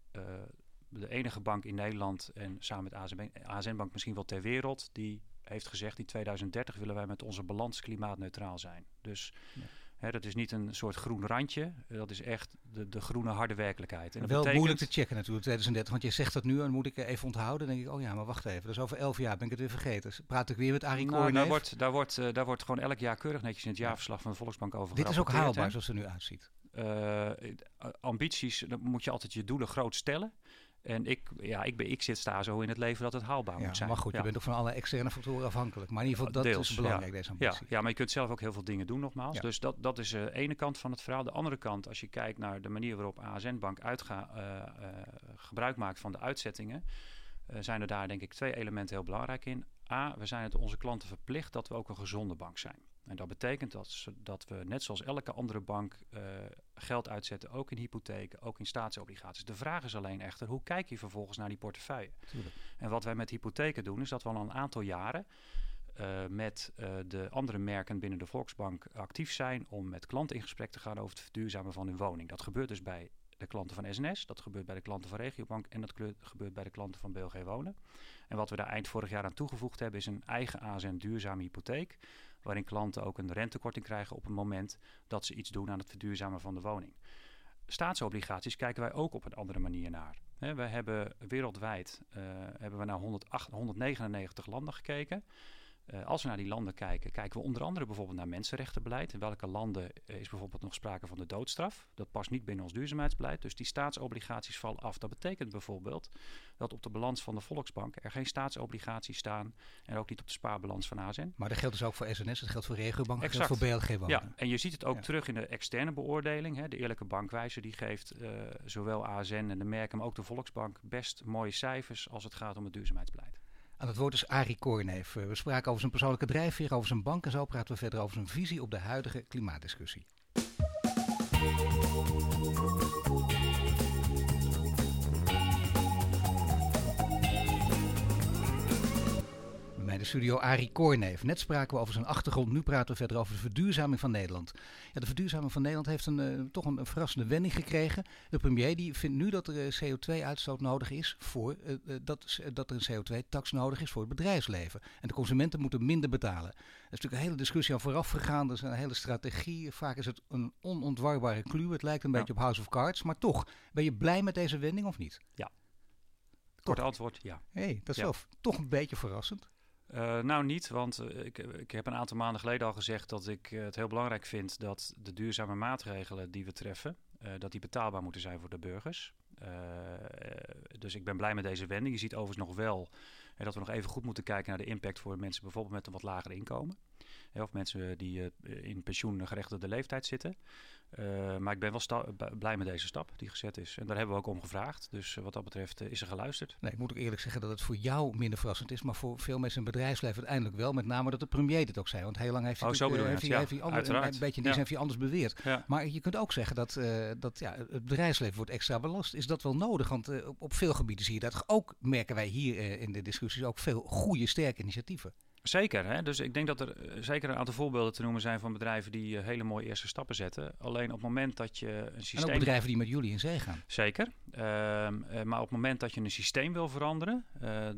Speaker 3: de enige bank in Nederland en samen met ASN, ASN Bank misschien wel ter wereld die heeft gezegd in 2030 willen wij met onze balans klimaatneutraal zijn. Dus ja. hè, dat is niet een soort groen randje, dat is echt de, de groene harde werkelijkheid.
Speaker 2: En dat Wel betekent... moeilijk te checken natuurlijk 2030, want je zegt dat nu en moet ik even onthouden. Dan denk ik, oh ja, maar wacht even, dus over elf jaar ben ik het weer vergeten. Dus praat ik weer met Arie nou,
Speaker 3: daar wordt, daar, wordt, uh, daar wordt gewoon elk jaar keurig netjes in het jaarverslag van de Volksbank over
Speaker 2: Dit is ook haalbaar zoals het er nu uitziet.
Speaker 3: Uh, ambities, dan moet je altijd je doelen groot stellen. En ik, ja, ik, ben, ik zit daar zo in het leven dat het haalbaar
Speaker 2: ja,
Speaker 3: moet zijn.
Speaker 2: Maar goed, je bent ook van alle externe factoren afhankelijk. Maar in ieder geval, dat Deels, is belangrijk, deze ambitie.
Speaker 3: Ja, ja, maar je kunt zelf ook heel veel dingen doen, nogmaals. Dus dat, dat is de ene kant van het verhaal. De andere kant, als je kijkt naar de manier waarop ASN Bank uitga, uh, uh, gebruik maakt van de uitzettingen... Uh, zijn er daar denk ik twee elementen heel belangrijk in. A, we zijn het onze klanten verplicht dat we ook een gezonde bank zijn. En dat betekent dat, dat we net zoals elke andere bank geld uitzetten, ook in hypotheken, ook in staatsobligaties. De vraag is alleen echter, hoe kijk je vervolgens naar die portefeuille? Tuurlijk. En wat wij met hypotheken doen, is dat we al een aantal jaren uh, met uh, de andere merken binnen de Volksbank actief zijn om met klanten in gesprek te gaan over het verduurzamen van hun woning. Dat gebeurt dus bij de klanten van SNS, dat gebeurt bij de klanten van Regiobank en dat gebeurt bij de klanten van BLG Wonen. En wat we daar eind vorig jaar aan toegevoegd hebben is een eigen ASN duurzame hypotheek, waarin klanten ook een rentekorting krijgen op het moment dat ze iets doen aan het verduurzamen van de woning. Staatsobligaties kijken wij ook op een andere manier naar. We hebben wereldwijd uh, hebben we naar 108, 199 landen gekeken. Uh, als we naar die landen kijken, kijken we onder andere bijvoorbeeld naar mensenrechtenbeleid. In welke landen is bijvoorbeeld nog sprake van de doodstraf? Dat past niet binnen ons duurzaamheidsbeleid. Dus die staatsobligaties vallen af. Dat betekent bijvoorbeeld dat op de balans van de Volksbank er geen staatsobligaties staan. En ook niet op de spaarbalans van ASN.
Speaker 2: Maar dat geldt dus ook voor SNS, dat geldt voor Regiobank, dat geldt voor BLG Wonen.
Speaker 3: Ja, en je ziet het ook ja. terug in de externe beoordeling. Hè. De eerlijke bankwijzer die geeft uh, zowel ASN en de merken, maar ook de Volksbank best mooie cijfers als het gaat om het duurzaamheidsbeleid.
Speaker 2: Aan het woord is Arie Korneef. We spraken over zijn persoonlijke drijfveer, over zijn bank en zo praten we verder over zijn visie op de huidige klimaatdiscussie. De studio Arie Korneef. Net spraken we over zijn achtergrond, nu praten we verder over de verduurzaming van Nederland. Ja, de verduurzaming van Nederland heeft een, uh, toch een, een, verrassende wending gekregen. De premier die vindt nu dat er CO2-uitstoot nodig is voor uh, dat, dat er een CO2-tax nodig is voor het bedrijfsleven. En de consumenten moeten minder betalen. Er is natuurlijk een hele discussie aan vooraf gegaan. Er is een hele strategie. Vaak is het een onontwarbare kluw. Het lijkt een ja. beetje op House of Cards. Maar toch, ben je blij met deze wending of niet?
Speaker 3: Ja. Kort antwoord, ja.
Speaker 2: Hé, hey, dat is ja. toch een beetje verrassend.
Speaker 3: Uh, nou niet, want uh, ik, ik heb een aantal maanden geleden al gezegd dat ik uh, het heel belangrijk vind dat de duurzame maatregelen die we treffen, dat die betaalbaar moeten zijn voor de burgers. dus ik ben blij met deze wending. Je ziet overigens nog wel dat we nog even goed moeten kijken naar de impact voor mensen bijvoorbeeld met een wat lager inkomen. of mensen die in pensioengerechtigde leeftijd zitten. Uh, maar ik ben wel blij met deze stap die gezet is. En daar hebben we ook om gevraagd. Dus uh, wat dat betreft uh, is er geluisterd.
Speaker 2: Nee, ik moet ook eerlijk zeggen dat het voor jou minder verrassend is. Maar voor veel mensen in het bedrijfsleven uiteindelijk wel. Met name dat de premier dit ook zei. Want heel lang heeft hij,
Speaker 3: oh, zo
Speaker 2: heeft
Speaker 3: hij, ja,
Speaker 2: heeft hij ander, een beetje in die ja. heeft hij anders beweerd. Ja. Maar je kunt ook zeggen dat, dat ja, het bedrijfsleven wordt extra belast. Is dat wel nodig? Want op, op, veel gebieden zie je dat. Ook merken wij hier in de discussies ook veel goede, sterke initiatieven.
Speaker 3: Zeker, hè? dus ik denk dat er zeker een aantal voorbeelden te noemen zijn van bedrijven die uh, hele mooie eerste stappen zetten. Alleen op het moment dat je een systeem...
Speaker 2: En ook bedrijven die met jullie in zee gaan.
Speaker 3: Zeker, uh, uh, maar op het moment dat je een systeem wil veranderen,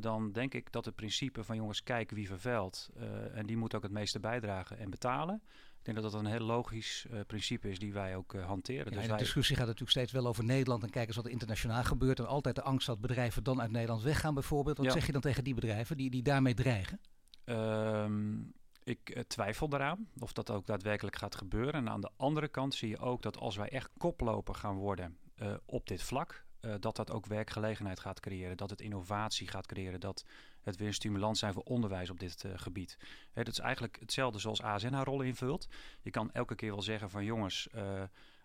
Speaker 3: dan denk ik dat het principe van jongens, kijk wie vervuilt en die moet ook het meeste bijdragen en betalen. Ik denk dat dat een heel logisch principe is die wij ook hanteren.
Speaker 2: Ja,
Speaker 3: dus
Speaker 2: de
Speaker 3: wij...
Speaker 2: discussie gaat natuurlijk steeds wel over Nederland en kijk eens wat er internationaal gebeurt. En altijd de angst dat bedrijven dan uit Nederland weggaan bijvoorbeeld. Wat ja. zeg je dan tegen die bedrijven die, die daarmee dreigen?
Speaker 3: Um, ik uh, twijfel daaraan of dat ook daadwerkelijk gaat gebeuren. En aan de andere kant zie je ook dat als wij echt koploper gaan worden uh, op dit vlak, uh, dat dat ook werkgelegenheid gaat creëren, dat het innovatie gaat creëren, dat het weer een stimulans zijn voor onderwijs op dit gebied. Hè, dat is eigenlijk hetzelfde zoals ASN haar rol invult. Je kan elke keer wel zeggen van jongens,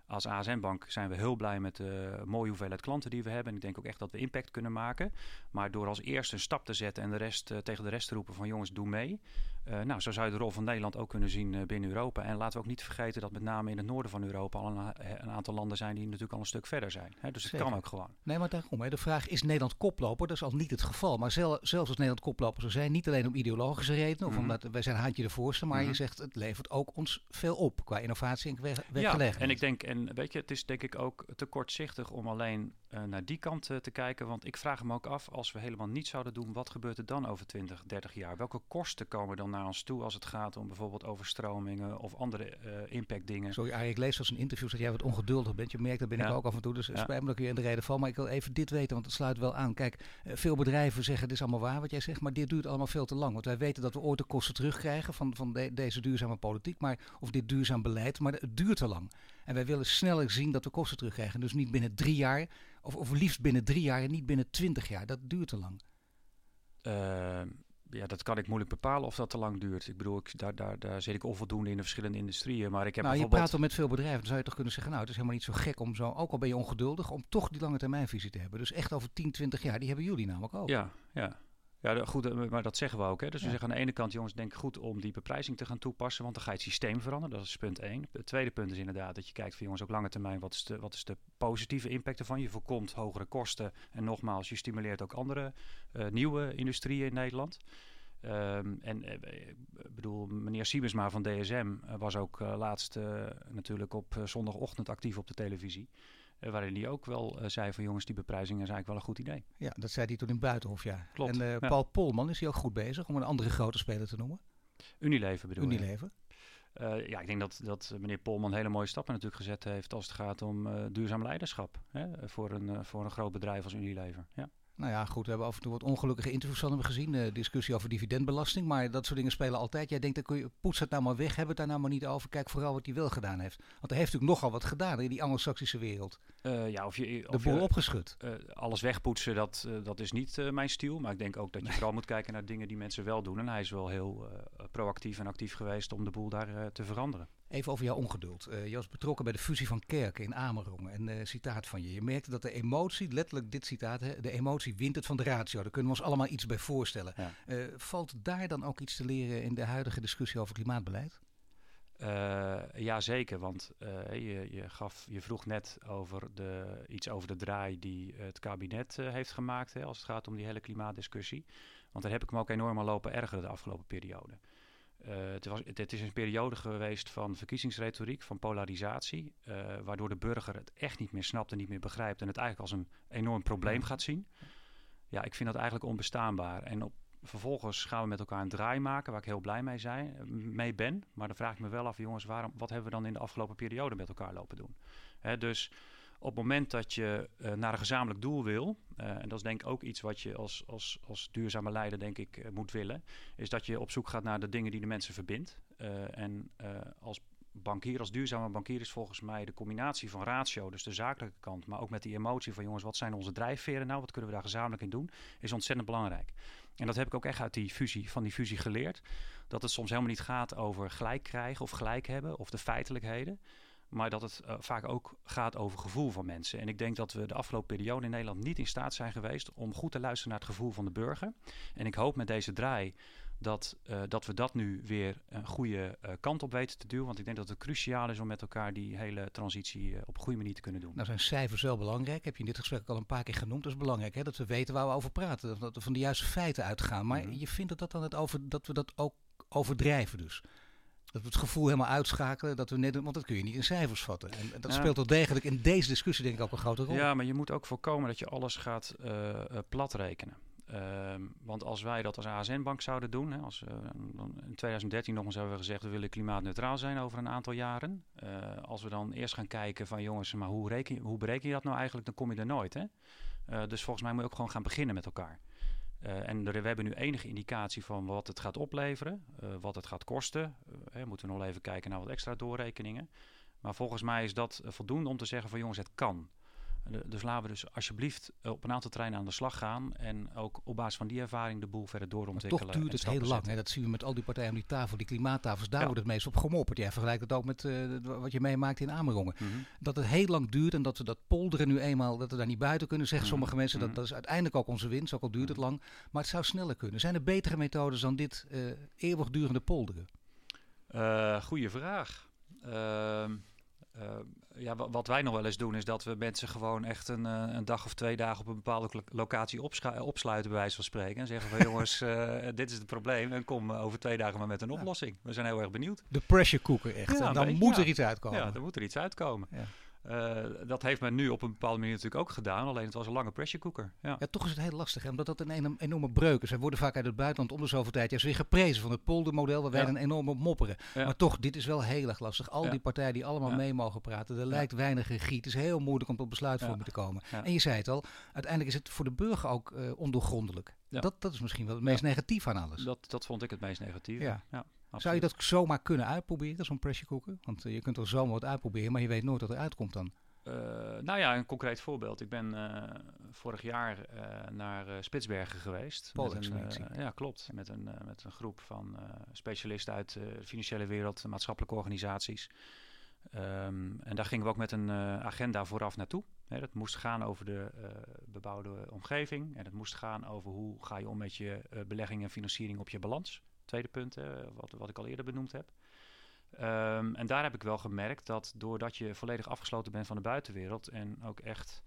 Speaker 3: als ASN-bank zijn we heel blij met de mooie hoeveelheid klanten die we hebben. En ik denk ook echt dat we impact kunnen maken. Maar door als eerste een stap te zetten en de rest, uh, tegen de rest te roepen van jongens, doe mee. Uh, nou, zo zou je de rol van Nederland ook kunnen zien uh, binnen Europa. En laten we ook niet vergeten dat met name in het noorden van Europa al een, een aantal landen zijn die natuurlijk al een stuk verder zijn. Hè? Dus het kan ook gewoon.
Speaker 2: Nee, maar daarom. Hè. De vraag is Nederland koploper? Dat is al niet het geval. Maar zel, zelfs als Nederland koploper zou zijn, niet alleen om ideologische redenen, of mm -hmm. omdat wij zijn haantje de voorste, maar mm -hmm. je zegt het levert ook ons veel op qua innovatie en werkgelegenheid.
Speaker 3: Ja, en ik denk, en weet je, het is denk ik ook te kortzichtig om alleen uh, naar die kant uh, te kijken. Want ik vraag me ook af, als we helemaal niets zouden doen, wat gebeurt er dan over 20, 30 jaar? Welke kosten komen dan naar ons toe als het gaat om bijvoorbeeld overstromingen of andere uh, impactdingen?
Speaker 2: Sorry, Arie, ik lees als een interview dat jij wat ongeduldig bent. Je merkt, dat ben ja. ik ook af en toe. Dus ja. spijt me dat ik weer in de reden val. Maar ik wil even dit weten, want het sluit wel aan. Kijk, veel bedrijven zeggen, dit is allemaal waar wat jij zegt, maar dit duurt allemaal veel te lang. Want wij weten dat we ooit de kosten terugkrijgen van, van de, deze duurzame politiek, maar, of dit duurzaam beleid, maar het duurt te lang. En wij willen sneller zien dat we kosten terugkrijgen. Dus niet binnen drie jaar, of, of liefst binnen drie jaar en niet binnen twintig jaar. Dat duurt te lang.
Speaker 3: Uh, ja, dat kan ik moeilijk bepalen of dat te lang duurt. Ik bedoel, ik, daar, daar, daar zit ik onvoldoende in de verschillende industrieën. Maar ik heb
Speaker 2: nou,
Speaker 3: bijvoorbeeld...
Speaker 2: je praat al met veel bedrijven. Dan zou je toch kunnen zeggen, nou, het is helemaal niet zo gek om zo, ook al ben je ongeduldig, om toch die lange termijnvisie te hebben. Dus echt over 10, 20 jaar, die hebben jullie namelijk ook.
Speaker 3: Ja, ja. Ja, goed, maar dat zeggen we ook. Hè. Dus we zeggen aan de ene kant, jongens, denk goed om die beprijzing te gaan toepassen, want dan ga je het systeem veranderen. Dat is punt één. Het tweede punt is inderdaad dat je kijkt van jongens, op lange termijn, wat is de, wat is de positieve impact ervan? Je voorkomt hogere kosten en nogmaals, je stimuleert ook andere nieuwe industrieën in Nederland. Um, en ik bedoel, meneer Siemensma van DSM was ook laatst natuurlijk op zondagochtend actief op de televisie. Uh, waarin hij ook wel uh, zei van jongens, die beprijzing is eigenlijk wel een goed idee.
Speaker 2: Ja, dat zei hij toen in Buitenhof, ja.
Speaker 3: Klopt.
Speaker 2: En ja. Paul Polman is hij ook goed bezig om een andere grote speler te noemen?
Speaker 3: Unilever bedoel
Speaker 2: Unilever.
Speaker 3: Uh, ja, ik denk dat, dat meneer Polman hele mooie stappen natuurlijk gezet heeft als het gaat om uh, duurzaam leiderschap hè, voor, een, uh, voor een groot bedrijf als Unilever. Ja.
Speaker 2: Nou ja, goed, we hebben af en toe wat ongelukkige interviews van hem gezien. Uh, discussie over dividendbelasting, maar dat soort dingen spelen altijd. Jij denkt, dan kun je, poets het nou maar weg, hebben het daar nou maar niet over. Kijk vooral wat hij wel gedaan heeft. Want hij heeft natuurlijk nogal wat gedaan in die anglo-saxische wereld.
Speaker 3: Uh, ja, of je,
Speaker 2: of de boel
Speaker 3: je,
Speaker 2: opgeschud.
Speaker 3: Uh, alles wegpoetsen, dat, dat is niet mijn stiel. Maar ik denk ook dat je nee. vooral moet kijken naar dingen die mensen wel doen. En hij is wel heel proactief en actief geweest om de boel daar te veranderen.
Speaker 2: Even over jouw ongeduld. Uh, je was betrokken bij de fusie van Kerken in Amerongen. En uh, citaat van je. Je merkte dat de emotie, letterlijk dit citaat, hè, de emotie wint het van de ratio. Daar kunnen we ons allemaal iets bij voorstellen. Ja. Uh, valt daar dan ook iets te leren in de huidige discussie over klimaatbeleid?
Speaker 3: Uh, ja, zeker. Want je, je, gaf, je vroeg net over de, iets over de draai die het kabinet heeft gemaakt hè, als het gaat om die hele klimaatdiscussie. Want daar heb ik me ook enorm aan lopen ergeren de afgelopen periode. Uh, het, was, het, het, is een periode geweest van verkiezingsretoriek, van polarisatie, uh, waardoor de burger het echt niet meer snapt en niet meer begrijpt en het eigenlijk als een enorm probleem gaat zien. Ja, ik vind dat eigenlijk onbestaanbaar. En op, vervolgens gaan we met elkaar een draai maken, waar ik heel blij mee, zijn, mee ben. Maar dan vraag ik me wel af, jongens, waarom, wat hebben we dan in de afgelopen periode met elkaar lopen doen? Hè, dus op het moment dat je uh, naar een gezamenlijk doel wil, uh, en dat is denk ik ook iets wat je als, als, als duurzame leider denk ik uh, moet willen, is dat je op zoek gaat naar de dingen die de mensen verbindt. en als bankier, als duurzame bankier is volgens mij de combinatie van ratio, dus de zakelijke kant, maar ook met die emotie van jongens, wat zijn onze drijfveren nou, wat kunnen we daar gezamenlijk in doen, is ontzettend belangrijk. En dat heb ik ook echt uit die fusie, van die fusie geleerd. Dat het soms helemaal niet gaat over gelijk krijgen of gelijk hebben of de feitelijkheden. Maar dat het uh, vaak ook gaat over gevoel van mensen. En ik denk dat we de afgelopen periode in Nederland niet in staat zijn geweest om goed te luisteren naar het gevoel van de burger. En ik hoop met deze draai dat, uh, dat we dat nu weer een goede uh, kant op weten te duwen. Want ik denk dat het cruciaal is om met elkaar die hele transitie op een goede manier te kunnen doen.
Speaker 2: Nou zijn cijfers wel belangrijk. Heb je in dit gesprek al een paar keer genoemd. Dat is belangrijk hè? dat we weten waar we over praten. Dat we van de juiste feiten uitgaan. Maar mm -hmm. je vindt dat, dat, dan het over, dat we dat ook overdrijven dus. Dat we het gevoel helemaal uitschakelen, dat we net, want dat kun je niet in cijfers vatten. En dat ja. speelt wel degelijk in deze discussie denk ik ook een grote rol.
Speaker 3: Ja, maar je moet ook voorkomen dat je alles gaat uh, uh, platrekenen. Uh, want als wij dat als ASN-bank zouden doen, hè, als, in 2013 nog eens hebben we gezegd we willen klimaatneutraal zijn over een aantal jaren. als we dan eerst gaan kijken van jongens, maar hoe, reken, hoe bereken je dat nou eigenlijk, dan kom je er nooit. Hè? dus volgens mij moet je ook gewoon gaan beginnen met elkaar. Uh, en we hebben nu enige indicatie van wat het gaat opleveren, uh, wat het gaat kosten. Uh, moeten we nog even kijken naar wat extra doorrekeningen. Maar volgens mij is dat voldoende om te zeggen van jongens, het kan. Dus laten we dus alsjeblieft op een aantal treinen aan de slag gaan. En ook op basis van die ervaring de boel verder doorontwikkelen.
Speaker 2: Maar toch duurt het heel lang. Hè? Dat zien we met al die partijen aan die tafel, die klimaattafels. Daar ja. wordt het meest op gemopperd. Jij vergelijkt het ook met uh, wat je meemaakt in Amerongen. Mm -hmm. Dat het heel lang duurt en dat we dat polderen nu eenmaal, dat we daar niet buiten kunnen, zeggen mm -hmm. sommige mensen. Dat, dat is uiteindelijk ook onze winst, ook al duurt het lang. Maar het zou sneller kunnen. Zijn er betere methodes dan dit uh, eeuwigdurende polderen?
Speaker 3: Uh, goeie vraag. Uh, uh, ja, wat wij nog wel eens doen is dat we mensen gewoon echt een, uh, een dag of twee dagen op een bepaalde locatie opsluiten, bij wijze van spreken. En zeggen van jongens, uh, dit is het probleem en kom over twee dagen maar met een oplossing. We zijn heel erg benieuwd.
Speaker 2: De pressure cooker echt. Ja, dan moet er iets uitkomen.
Speaker 3: Ja, dan moet er iets uitkomen. Ja. Uh, dat heeft men nu op een bepaalde manier natuurlijk ook gedaan. Alleen het was een lange pressure cooker. Ja,
Speaker 2: ja toch is het heel lastig. Hè? Omdat dat een enorme breuk is. Wij worden vaak uit het buitenland om de zoveel tijd juist weer geprezen van het poldermodel. Waar wij ja. dan enorm op mopperen. Ja. Maar toch, dit is wel heel erg lastig. Al die partijen die allemaal mee mogen praten. Er lijkt weinig regie. Het is heel moeilijk om tot besluitvorming te komen. En je zei het al, uiteindelijk is het voor de burger ook uh, ondoorgrondelijk. Dat, dat is misschien wel het meest negatief aan alles.
Speaker 3: Dat, dat vond ik het meest negatief. Ja.
Speaker 2: Absoluut. Zou je dat zomaar kunnen uitproberen, zo'n pressure cooker? Want uh, je kunt er zomaar wat uitproberen, maar je weet nooit wat er uitkomt dan.
Speaker 3: Uh, nou ja, een concreet voorbeeld. Ik ben uh, vorig jaar uh, naar Spitsbergen geweest. Met een, ja, klopt. Met een, met een groep van specialisten uit de financiële wereld, maatschappelijke organisaties. Um, en daar gingen we ook met een agenda vooraf naartoe. Hè, dat moest gaan over de bebouwde omgeving. En het moest gaan over hoe ga je om met je belegging en financiering op je balans. Tweede punt, wat, wat ik al eerder benoemd heb. Ehm, en daar heb ik wel gemerkt dat doordat je volledig afgesloten bent van de buitenwereld en ook echt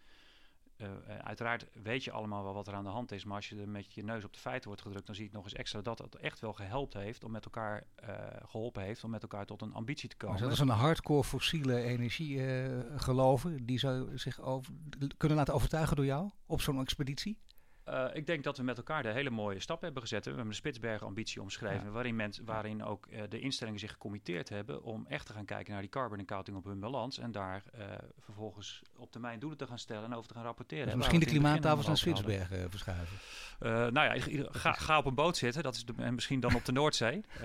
Speaker 3: uh, uiteraard weet je allemaal wel wat er aan de hand is, maar als je er met je neus op de feiten wordt gedrukt, dan zie je nog eens extra dat het echt wel gehelpt heeft om met elkaar uh, geholpen heeft om met elkaar tot een ambitie te komen.
Speaker 2: Maar dat is een hardcore fossiele energie geloven, die zou zich kunnen laten overtuigen door jou op zo'n expeditie?
Speaker 3: Uh, ik denk dat we met elkaar de hele mooie stap hebben gezet. We hebben een Spitsbergen-ambitie omschreven, waarin, waarin ook uh, de instellingen zich gecommitteerd hebben om echt te gaan kijken naar die carbon accounting op hun balans en daar uh, vervolgens op termijn doelen te gaan stellen en over te gaan rapporteren.
Speaker 2: Dus misschien de klimaattafels naar Spitsbergen verschuiven.
Speaker 3: nou ja, ga, ga, op een boot zitten, dat is de, en misschien dan op de Noordzee.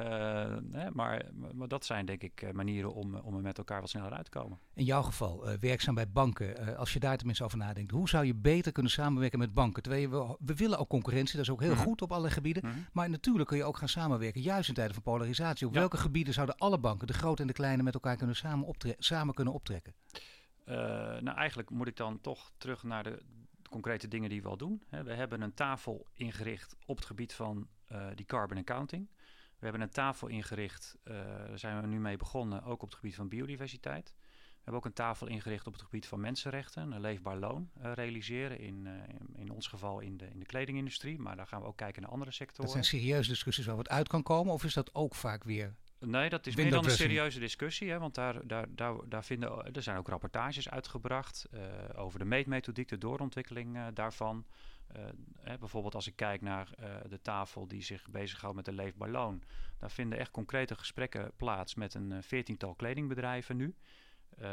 Speaker 3: Hè, maar, maar, dat zijn denk ik manieren om, om er met elkaar wat sneller uit te komen.
Speaker 2: In jouw geval, werkzaam bij banken, als je daar tenminste over nadenkt, hoe zou je beter kunnen samenwerken met banken? Terwijl je we willen ook concurrentie, dat is ook heel mhm. goed op alle gebieden. Mhm. Maar natuurlijk kun je ook gaan samenwerken, juist in tijden van polarisatie. Op welke gebieden zouden alle banken, de grote en de kleine, met elkaar kunnen samen, samen kunnen optrekken?
Speaker 3: Uh, nou, eigenlijk moet ik dan toch terug naar de, concrete dingen die we al doen. we hebben een tafel ingericht op het gebied van uh, die carbon accounting. We hebben een tafel ingericht, uh, daar zijn we nu mee begonnen, ook op het gebied van biodiversiteit. We hebben ook een tafel ingericht op het gebied van mensenrechten, een leefbaar loon uh, realiseren. In, uh, in, in, ons geval in de, in de kledingindustrie, maar daar gaan we ook kijken naar andere sectoren.
Speaker 2: Dat zijn serieuze discussies waar wat uit kan komen, of is dat ook vaak weer
Speaker 3: Nee, dat is meer dan een serieuze discussie. Hè, want daar, daar, daar, daar vinden, er zijn ook rapportages uitgebracht uh, over de meetmethodiek, de doorontwikkeling uh, daarvan. Uh, hè, bijvoorbeeld als ik kijk naar de tafel die zich bezighoudt met de leefbaar loon. Daar vinden echt concrete gesprekken plaats met een veertiental kledingbedrijven nu. Uh,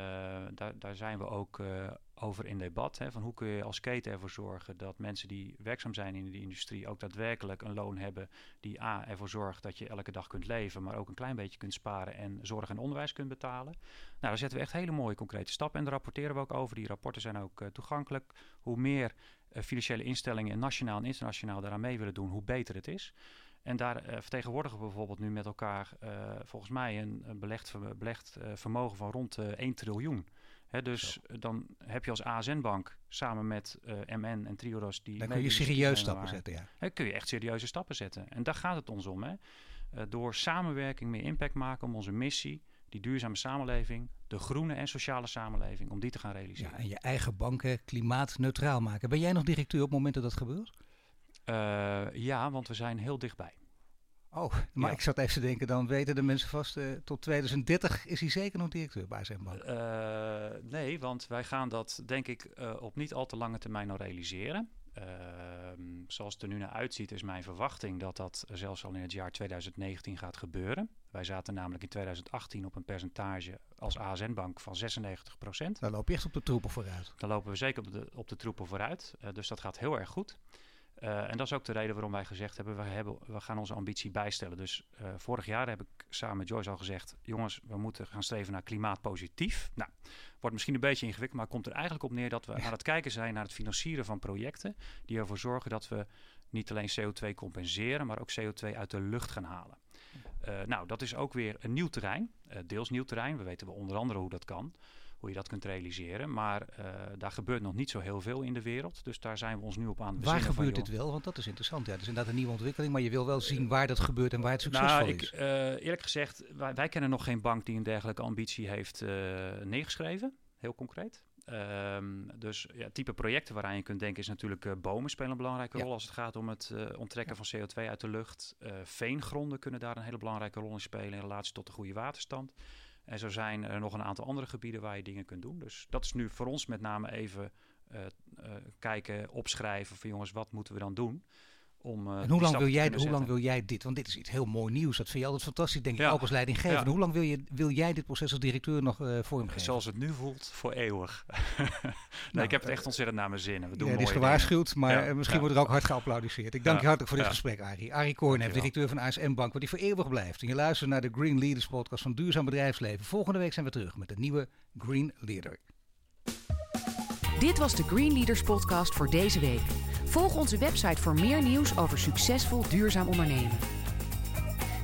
Speaker 3: daar, daar, zijn we ook uh, over in debat. Hè, van hoe kun je als keten ervoor zorgen dat mensen die werkzaam zijn in die industrie ook daadwerkelijk een loon hebben die A ervoor zorgt dat je elke dag kunt leven, maar ook een klein beetje kunt sparen en zorg en onderwijs kunt betalen. Nou, daar zetten we echt hele mooie concrete stappen en daar rapporteren we ook over. Die rapporten zijn ook uh, toegankelijk. Hoe meer financiële instellingen nationaal en internationaal daaraan mee willen doen, hoe beter het is. En daar uh, vertegenwoordigen we bijvoorbeeld nu met elkaar uh, volgens mij een, een belegd, belegd uh, vermogen van rond 1 triljoen. Hè, dus Zo. dan heb je als ASN-bank samen met MN en Triodos die.
Speaker 2: Dan kun je serieus stappen zetten, ja.
Speaker 3: Hè, kun je echt serieuze stappen zetten. En daar gaat het ons om. Hè. door samenwerking meer impact maken om onze missie, die duurzame samenleving, de groene en sociale samenleving, om die te gaan realiseren.
Speaker 2: Ja, en je eigen banken klimaatneutraal maken. Ben jij nog directeur op het moment dat dat gebeurt?
Speaker 3: Uh, ja, want we zijn heel dichtbij.
Speaker 2: Oh, maar ja. ik zat even te denken, dan weten de mensen vast, uh, tot 2030 is hij zeker nog directeur bij zijn bank.
Speaker 3: Uh, nee, want wij gaan dat denk ik op niet al te lange termijn nog realiseren. Ehm, zoals het er nu naar uitziet, is mijn verwachting dat dat zelfs al in het jaar 2019 gaat gebeuren. Wij zaten namelijk in 2018 op een percentage als ASN-bank van 96 procent.
Speaker 2: Dan loop je echt op de troepen vooruit.
Speaker 3: Dan lopen we zeker op de, op de troepen vooruit. dus dat gaat heel erg goed. Uh, en dat is ook de reden waarom wij gezegd hebben, we, hebben, we gaan onze ambitie bijstellen. Dus uh, vorig jaar heb ik samen met Joyce al gezegd, jongens, we moeten gaan streven naar klimaatpositief. Nou, wordt misschien een beetje ingewikkeld, maar komt er eigenlijk op neer dat we aan het kijken zijn naar het financieren van projecten die ervoor zorgen dat we niet alleen CO2 compenseren, maar ook CO2 uit de lucht gaan halen. Uh, nou, dat is ook weer een nieuw terrein, deels nieuw terrein. We weten wel onder andere hoe dat kan hoe je dat kunt realiseren. Maar uh, daar gebeurt nog niet zo heel veel in de wereld. Dus daar zijn we ons nu op aan het
Speaker 2: Waar gebeurt dit wel? Want dat is interessant. Ja, het is inderdaad een nieuwe ontwikkeling, maar je wil wel zien waar dat gebeurt en waar het succesvol
Speaker 3: nou, ik,
Speaker 2: is.
Speaker 3: Uh, eerlijk gezegd, wij, wij, kennen nog geen bank die een dergelijke ambitie heeft uh, neergeschreven. Heel concreet. Um, dus ja, type projecten waaraan je kunt denken is natuurlijk uh, bomen spelen een belangrijke ja. rol als het gaat om het uh, onttrekken ja. van CO2 uit de lucht. Uh, veengronden kunnen daar een hele belangrijke rol in spelen in relatie tot de goede waterstand. En zo zijn er nog een aantal andere gebieden waar je dingen kunt doen. Dus dat is nu voor ons met name even uh, uh, kijken, opschrijven van jongens, wat moeten we dan doen? Om, uh,
Speaker 2: en hoe lang, wil jij, hoe lang wil jij dit? Want dit is iets heel mooi nieuws. Dat vind je altijd fantastisch, denk ik, ja. ook als leidinggever. Ja. Hoe lang wil, je, wil jij dit proces als directeur nog uh, vormgeven?
Speaker 3: Zoals het nu voelt, voor eeuwig. nee, nou, ik heb het echt ontzettend naar mijn zin. We doen
Speaker 2: ja,
Speaker 3: het
Speaker 2: is gewaarschuwd, maar ja. misschien wordt er ook hard geapplaudiseerd. Ik dank je hartelijk voor dit gesprek, Arie. Arie Koornhef, directeur van ASM Bank, wat die voor eeuwig blijft. En je luistert naar de Green Leaders podcast van Duurzaam Bedrijfsleven. Volgende week zijn we terug met een nieuwe Green Leader.
Speaker 1: Dit was de Green Leaders podcast voor deze week. Volg onze website voor meer nieuws over succesvol duurzaam ondernemen.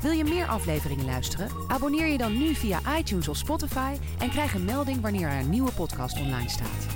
Speaker 1: Wil je meer afleveringen luisteren? Abonneer je dan nu via iTunes of Spotify en krijg een melding wanneer er een nieuwe podcast online staat.